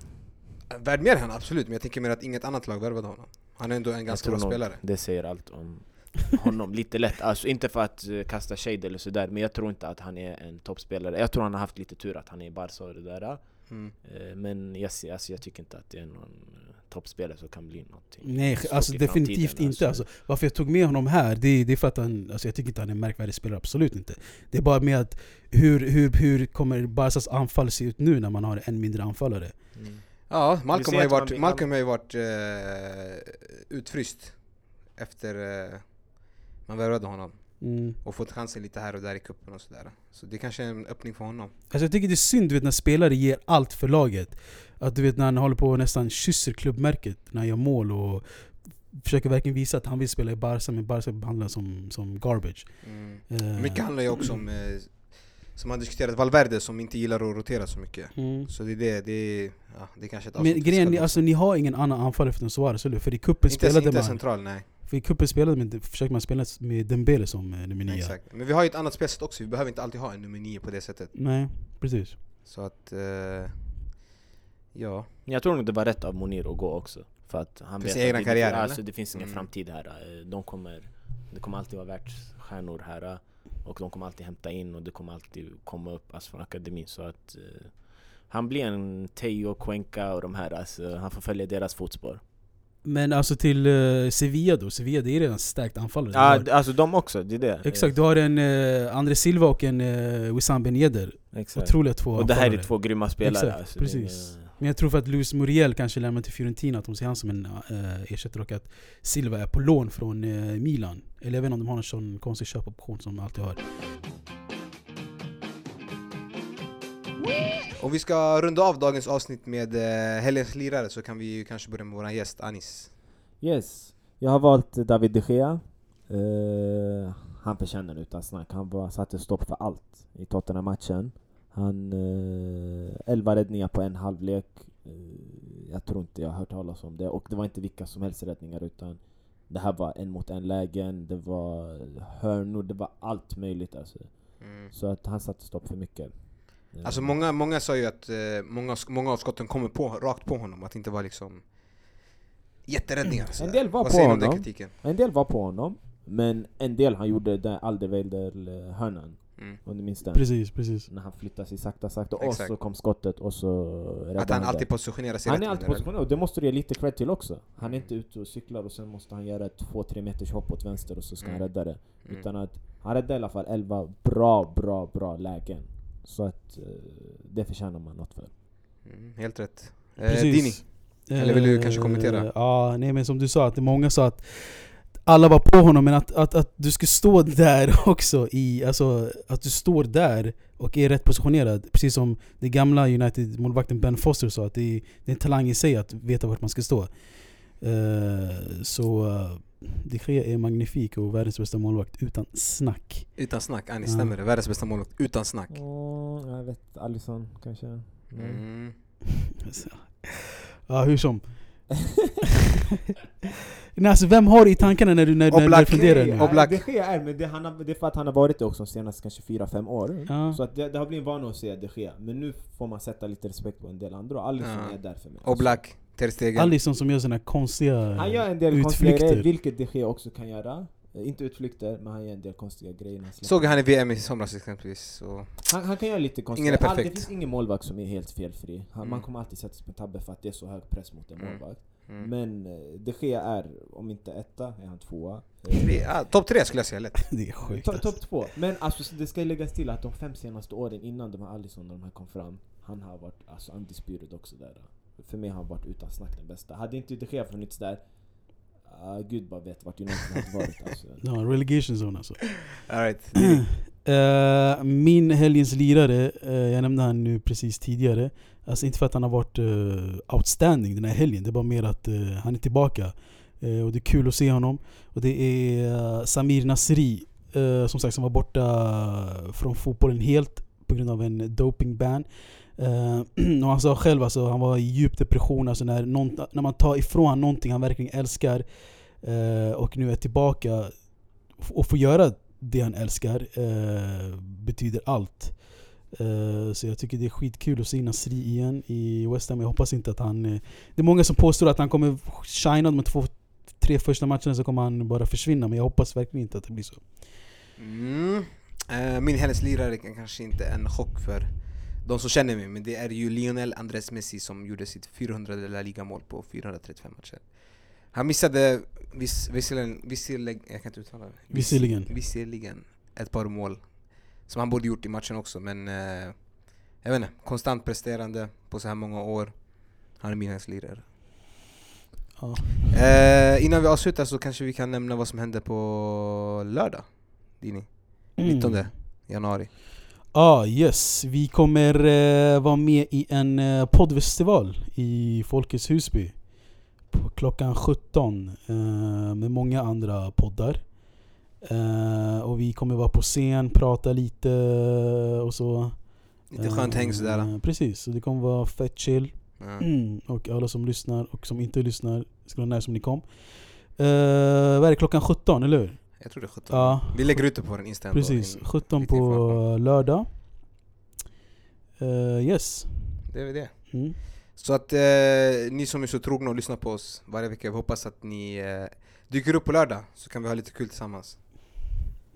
A: Värd mer än han absolut, men jag tänker mer att inget annat lag värvade honom. Han är ändå en ganska bra spelare.
C: Det säger allt om <laughs> honom lite lätt, alltså inte för att eh, kasta shade eller sådär Men jag tror inte att han är en toppspelare Jag tror han har haft lite tur att han är i Barca och det där
A: Mm.
C: Eh, Men jag, ser- alltså, jag tycker inte att det är någon eh, toppspelare som kan bli någonting
B: Nej, alltså definitivt inte. Alltså, varför jag tog med honom här, det, det är för att han, alltså, jag tycker inte han är en märkvärdig spelare, absolut inte. Det är bara med att hur, hur, hur kommer Barcas anfall se ut nu när man har en mindre anfallare?
C: Mm.
A: Ja, Malcolm har ju varit, Malcolm har ju varit eh, utfryst efter eh, man värvade honom.
B: Mm.
A: Och fått chansen lite här och där i cupen och sådär. Så det kanske är en öppning för honom.
B: Alltså jag tycker det är synd du vet, när spelare ger allt för laget. Att du vet när han håller på och nästan kysser klubbmärket när han gör mål och försöker verkligen visa att han vill spela i Barca men Barca behandlar som, som garbage.
A: Mm.
B: Eh,
A: Mycket handlar ju också om, eh, som man diskuterat, Valverde som inte gillar att rotera så mycket.
B: Mm.
A: Så det är det, det är, ja, det är kanske ett
B: Men grejen är, alltså ni har ingen annan anfallare förutom Suarez, eller? För i cupen
A: Inte,
B: spelade
A: inte
B: man...
A: central, nej.
B: För i cupen spelade man, försökte man spela med Dembele som eh, nummer nio.
A: Exakt. Men vi har ju ett annat spelsätt också, vi behöver inte alltid ha en nummer nio på det sättet.
B: Nej, precis.
A: Så att, eh, ja.
C: Jag tror nog det var rätt av Monir att gå också För att han
A: För
C: vet
A: sin
C: att
A: egna
C: det,
A: karriär,
C: alltså, det finns ingen
A: Mm.
C: framtid här Eh, De kommer, det kommer alltid vara världsstjärnor här Och de kommer alltid hämta in och det kommer alltid komma upp alltså, från akademin så att eh, Han blir en Teo, Cuenca och de här alltså, Han får följa deras fotspår
B: Men alltså till eh, Sevilla då, Sevilla det är redan starkt anfallare.
C: Ja,
B: har-
C: alltså de också, det är det
B: Exakt, du har en uh, André Silva och en uh, Wissam Ben Yedder.
C: Exakt.
B: Otroliga två
C: Och det här är
B: anfallare.
C: två grymma spelare
B: Exakt,
C: alltså, det
B: precis.
C: inga-
B: Men jag tror för att Luis Muriel kanske lämnar till Fiorentina, att de ser han som en uh, ersättare och att Silva är på lån från eh, Milan. Eller jag vet inte om de har en sån konstig köpoption som de alltid har.
A: Om vi ska runda av dagens avsnitt med eh, helgens lirare så kan vi ju kanske börja med vår gäst Anis.
C: Yes, jag har valt David de Gea. Eh, han förtjänar utan snack. Han bara satte stopp för allt i Tottenham-matchen. Han... Uh, 11 räddningar på en halvlek. Eh, jag tror inte jag har hört talas om det. Och det var inte vilka som helst räddningar utan det här var en mot en lägen, det var hörnor, det var allt möjligt alltså.
A: Mm.
C: Så att han satte stopp för mycket. Eh,
A: Alltså många, många sa ju att eh, många, många av skotten kommer på, rakt på honom, att det inte var liksom jätteräddningar. sådär.
C: del var
A: Vad
C: på honom.
A: kritiken?
C: En del var på honom, men en del han gjorde den Alderweireld-hörnan.
A: Mm.
C: Om du minns den?
B: Precis, precis.
C: När han flyttade sig sakta sakta, och
A: Exakt.
C: så kom skottet och så
A: Att han alltid positionerar sig
C: Han
A: rätt
C: är alltid positionerad, och det måste du ge lite cred till också. Han är inte ute och cyklar och sen måste han göra ett 2-3 meters hopp åt vänster och så ska
A: Mm.
C: han rädda det.
A: Mm.
C: Utan att han räddade i alla fall 11 bra, bra, bra lägen. Så att eh, det förtjänar man något för.
A: Mm, helt rätt. Eh. Dini? Eller vill du kanske kommentera?
B: Eh, Ja, nej men som du sa, att många sa att alla var på honom, men att, att, att du ska stå där <laughs> också, i, alltså att du står där och är rätt positionerad. Precis som det gamla United-målvakten Ben Foster sa, att det är, det är en talang i sig att veta vart man ska stå. Eh, så uh, de Gea är magnifik och världens bästa målvakt utan snack.
A: Utan snack,
B: Ja.
A: stämmer det? Världens bästa målvakt, utan snack.
C: Åh, jag vet, Alisson kanske?
A: Mm.
B: Så, <laughs> Ja, hur som. <laughs> Nej, alltså, vem har det i tankarna när du, när, när du
A: Oblak.
B: funderar nu?
A: Och Black.
C: Det sker är, men det, han har, det är för att han har varit det också de senaste kanske 4-5 år.
B: Ja.
C: Så att det, det har blivit en vana att se det ske. Men nu får man sätta lite respekt på en del andra, och Alisson
A: Ja.
C: är där för mig.
A: Och Black, Ter Stegen.
B: Alisson som gör såna konstiga
C: Han gör en del konstiga
B: utflykter.
C: grejer, vilket de Gea också kan göra. Eh, Inte utflykter, men han gör en del konstiga grejer. när han.
A: Såg han i VM i somras exempelvis. Så.
C: Han, han kan göra lite konstiga
A: Ingen är
C: All- Det
A: perfekt.
C: finns ingen målvakt som är helt felfri. Han,
A: Mm.
C: Man kommer alltid sätta sig på tabbe för att det är så hög press mot en
A: Mm.
C: målvakt.
A: Mm.
C: Men eh, de Gea är, om inte etta, är han tvåa. Eh,
A: ah, Topp tre skulle jag säga lätt. <laughs>
B: Det är sjukt
C: To-
B: alltså.
C: Topp två. Men alltså, det ska läggas till att de fem senaste åren innan de här Alisson och de här kom fram, han har varit alltså, undisputed också där. För mig har han varit utan snack den bästa. Hade inte de Gea funnits där, ah, gud bara vet vart United hade varit alltså. <laughs>
B: Ja, relegation zone alltså.
A: All right. <clears throat>
B: Eh, min helgens lirare, eh, jag nämnde han nu precis tidigare. Alltså inte för att han har varit eh, outstanding den här helgen, det är bara mer att han är tillbaka. Och det är kul att se honom. Och det är Samir Nasri, som sagt som var borta från fotbollen helt på grund av en dopingban. Uh, <clears throat> och han sa själv alltså, han var i djup depression, alltså när, någon, när man tar ifrån honom någonting han verkligen älskar uh, och nu är tillbaka och får göra det han älskar uh, betyder allt. Så jag tycker det är skitkul att se Nasri igen i West Ham. Jag hoppas inte att han... Det är många som påstår att han kommer shina de två, tre första matcherna så kommer han bara försvinna. Men jag hoppas verkligen inte att det blir så.
A: Mm. Min hennes lirare kanske inte är en chock för de som känner mig, men det är ju Lionel Andres Messi som gjorde sitt 400 La Liga-mål på 435 matcher. Han missade viss, visserligen, visserligen, jag kan inte uttala det. Viss-
B: Visserligen.
A: Visserligen ett par mål som han borde gjort i matchen också, men eh, jag vet inte, konstant presterande på så här många år. Han är min helgens lirare.
B: Ja.
A: Eh, innan vi avslutar så kanske vi kan nämna vad som hände på lördag, Dini. 19
B: Mm.
A: januari.
B: Ah, yes. Vi kommer eh, vara med i en eh, poddfestival i Folkets Husby. På klockan 17 eh, med många andra poddar. Eh, och vi kommer vara på scen, prata lite och så.
A: Lite skönt häng sådär.
B: Eh, Precis, så det kommer vara fett chill. Mm, och alla som lyssnar och som inte lyssnar, ska vara nice om ni kom. Uh, vad är det, klockan 17 eller hur?
A: Jag tror det är 17.
B: Ja,
A: Vi lägger ut det på vår Insta
B: precis.
A: in-
B: 17
A: lite information.
B: på lördag. Eh, yes.
A: Det är det.
B: Mm.
A: Så att eh, ni som är så trogna och lyssnar på oss varje vecka, vi hoppas att ni eh, dyker upp på lördag så kan vi ha lite kul tillsammans.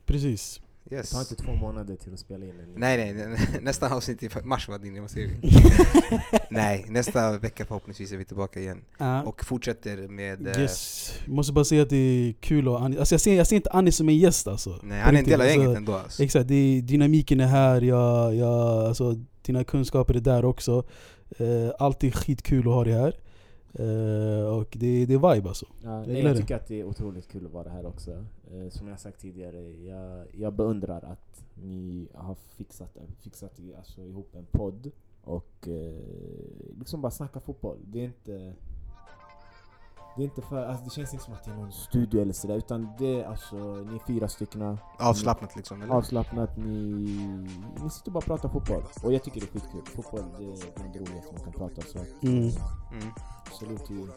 B: Precis.
C: Det
A: Yes.
C: tar inte två månader till att spela in en
A: Nej nej, nästa avsnitt i mars var din, <laughs> nej, nästa vecka förhoppningsvis är vi tillbaka igen.
B: Ja.
A: Och fortsätter med... eh,
B: Yes. Jag måste bara säga att det är kul att Anis, alltså jag, ser, jag ser inte Anis som en gäst alltså.
A: Nej, han är en del av
B: Alltså,
A: gänget ändå alltså.
B: Exakt, det dynamiken är här, jag, jag, alltså, dina kunskaper är där också. Uh, alltid skitkul att ha dig här. Eh, och det, det är vibe alltså.
C: Ja,
B: Jag
C: nej, jag
B: det.
C: tycker att det är otroligt kul att vara här också. Eh, som jag sagt tidigare, jag, jag beundrar att ni har fixat, fixat alltså, ihop en podd och eh, liksom bara snacka fotboll. Det är inte Det är inte för, alltså det känns inte som att det är någon studio eller sådär utan det är alltså, ni är fyra stycken
A: Avslappnat liksom eller?
C: avslappnat, ni, ni sitter bara och pratar fotboll. Och jag tycker det är skitkul. Fotboll det är bland det roligaste man kan prata så
B: Mm.
A: Mm.
C: er.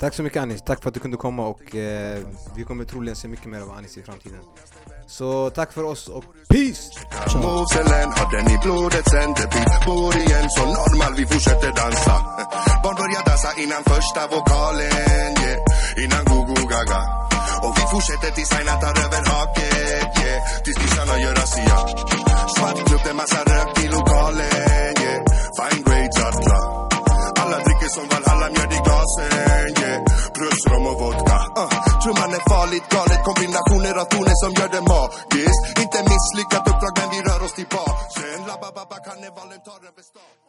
A: Tack så mycket Anis, tack för att du kunde komma och eh, vi kommer troligen se mycket mer av Anis i framtiden. Så tack för oss och peace!
D: Moselen har den i blodet sen det vi bor igen Så normal, vi fortsätter dansa <laughs> Barn börjar dansa innan första vokalen yeah. Innan go-go gaga Och vi fortsätter tills Aina tar över haket yeah. Tills kissarna gör razzia Svart klubb, det är massa rök i lokalen yeah. Fine grades alla Alla dricker som Valhalla, mjöd i glasen yeah. Plus rom och vodka uh. Trumman är farligt galet Kombinationer av toner som gör det magiskt Inte misslyckat uppdrag men vi rör oss till basen Labba-babba karnevalen tar över stan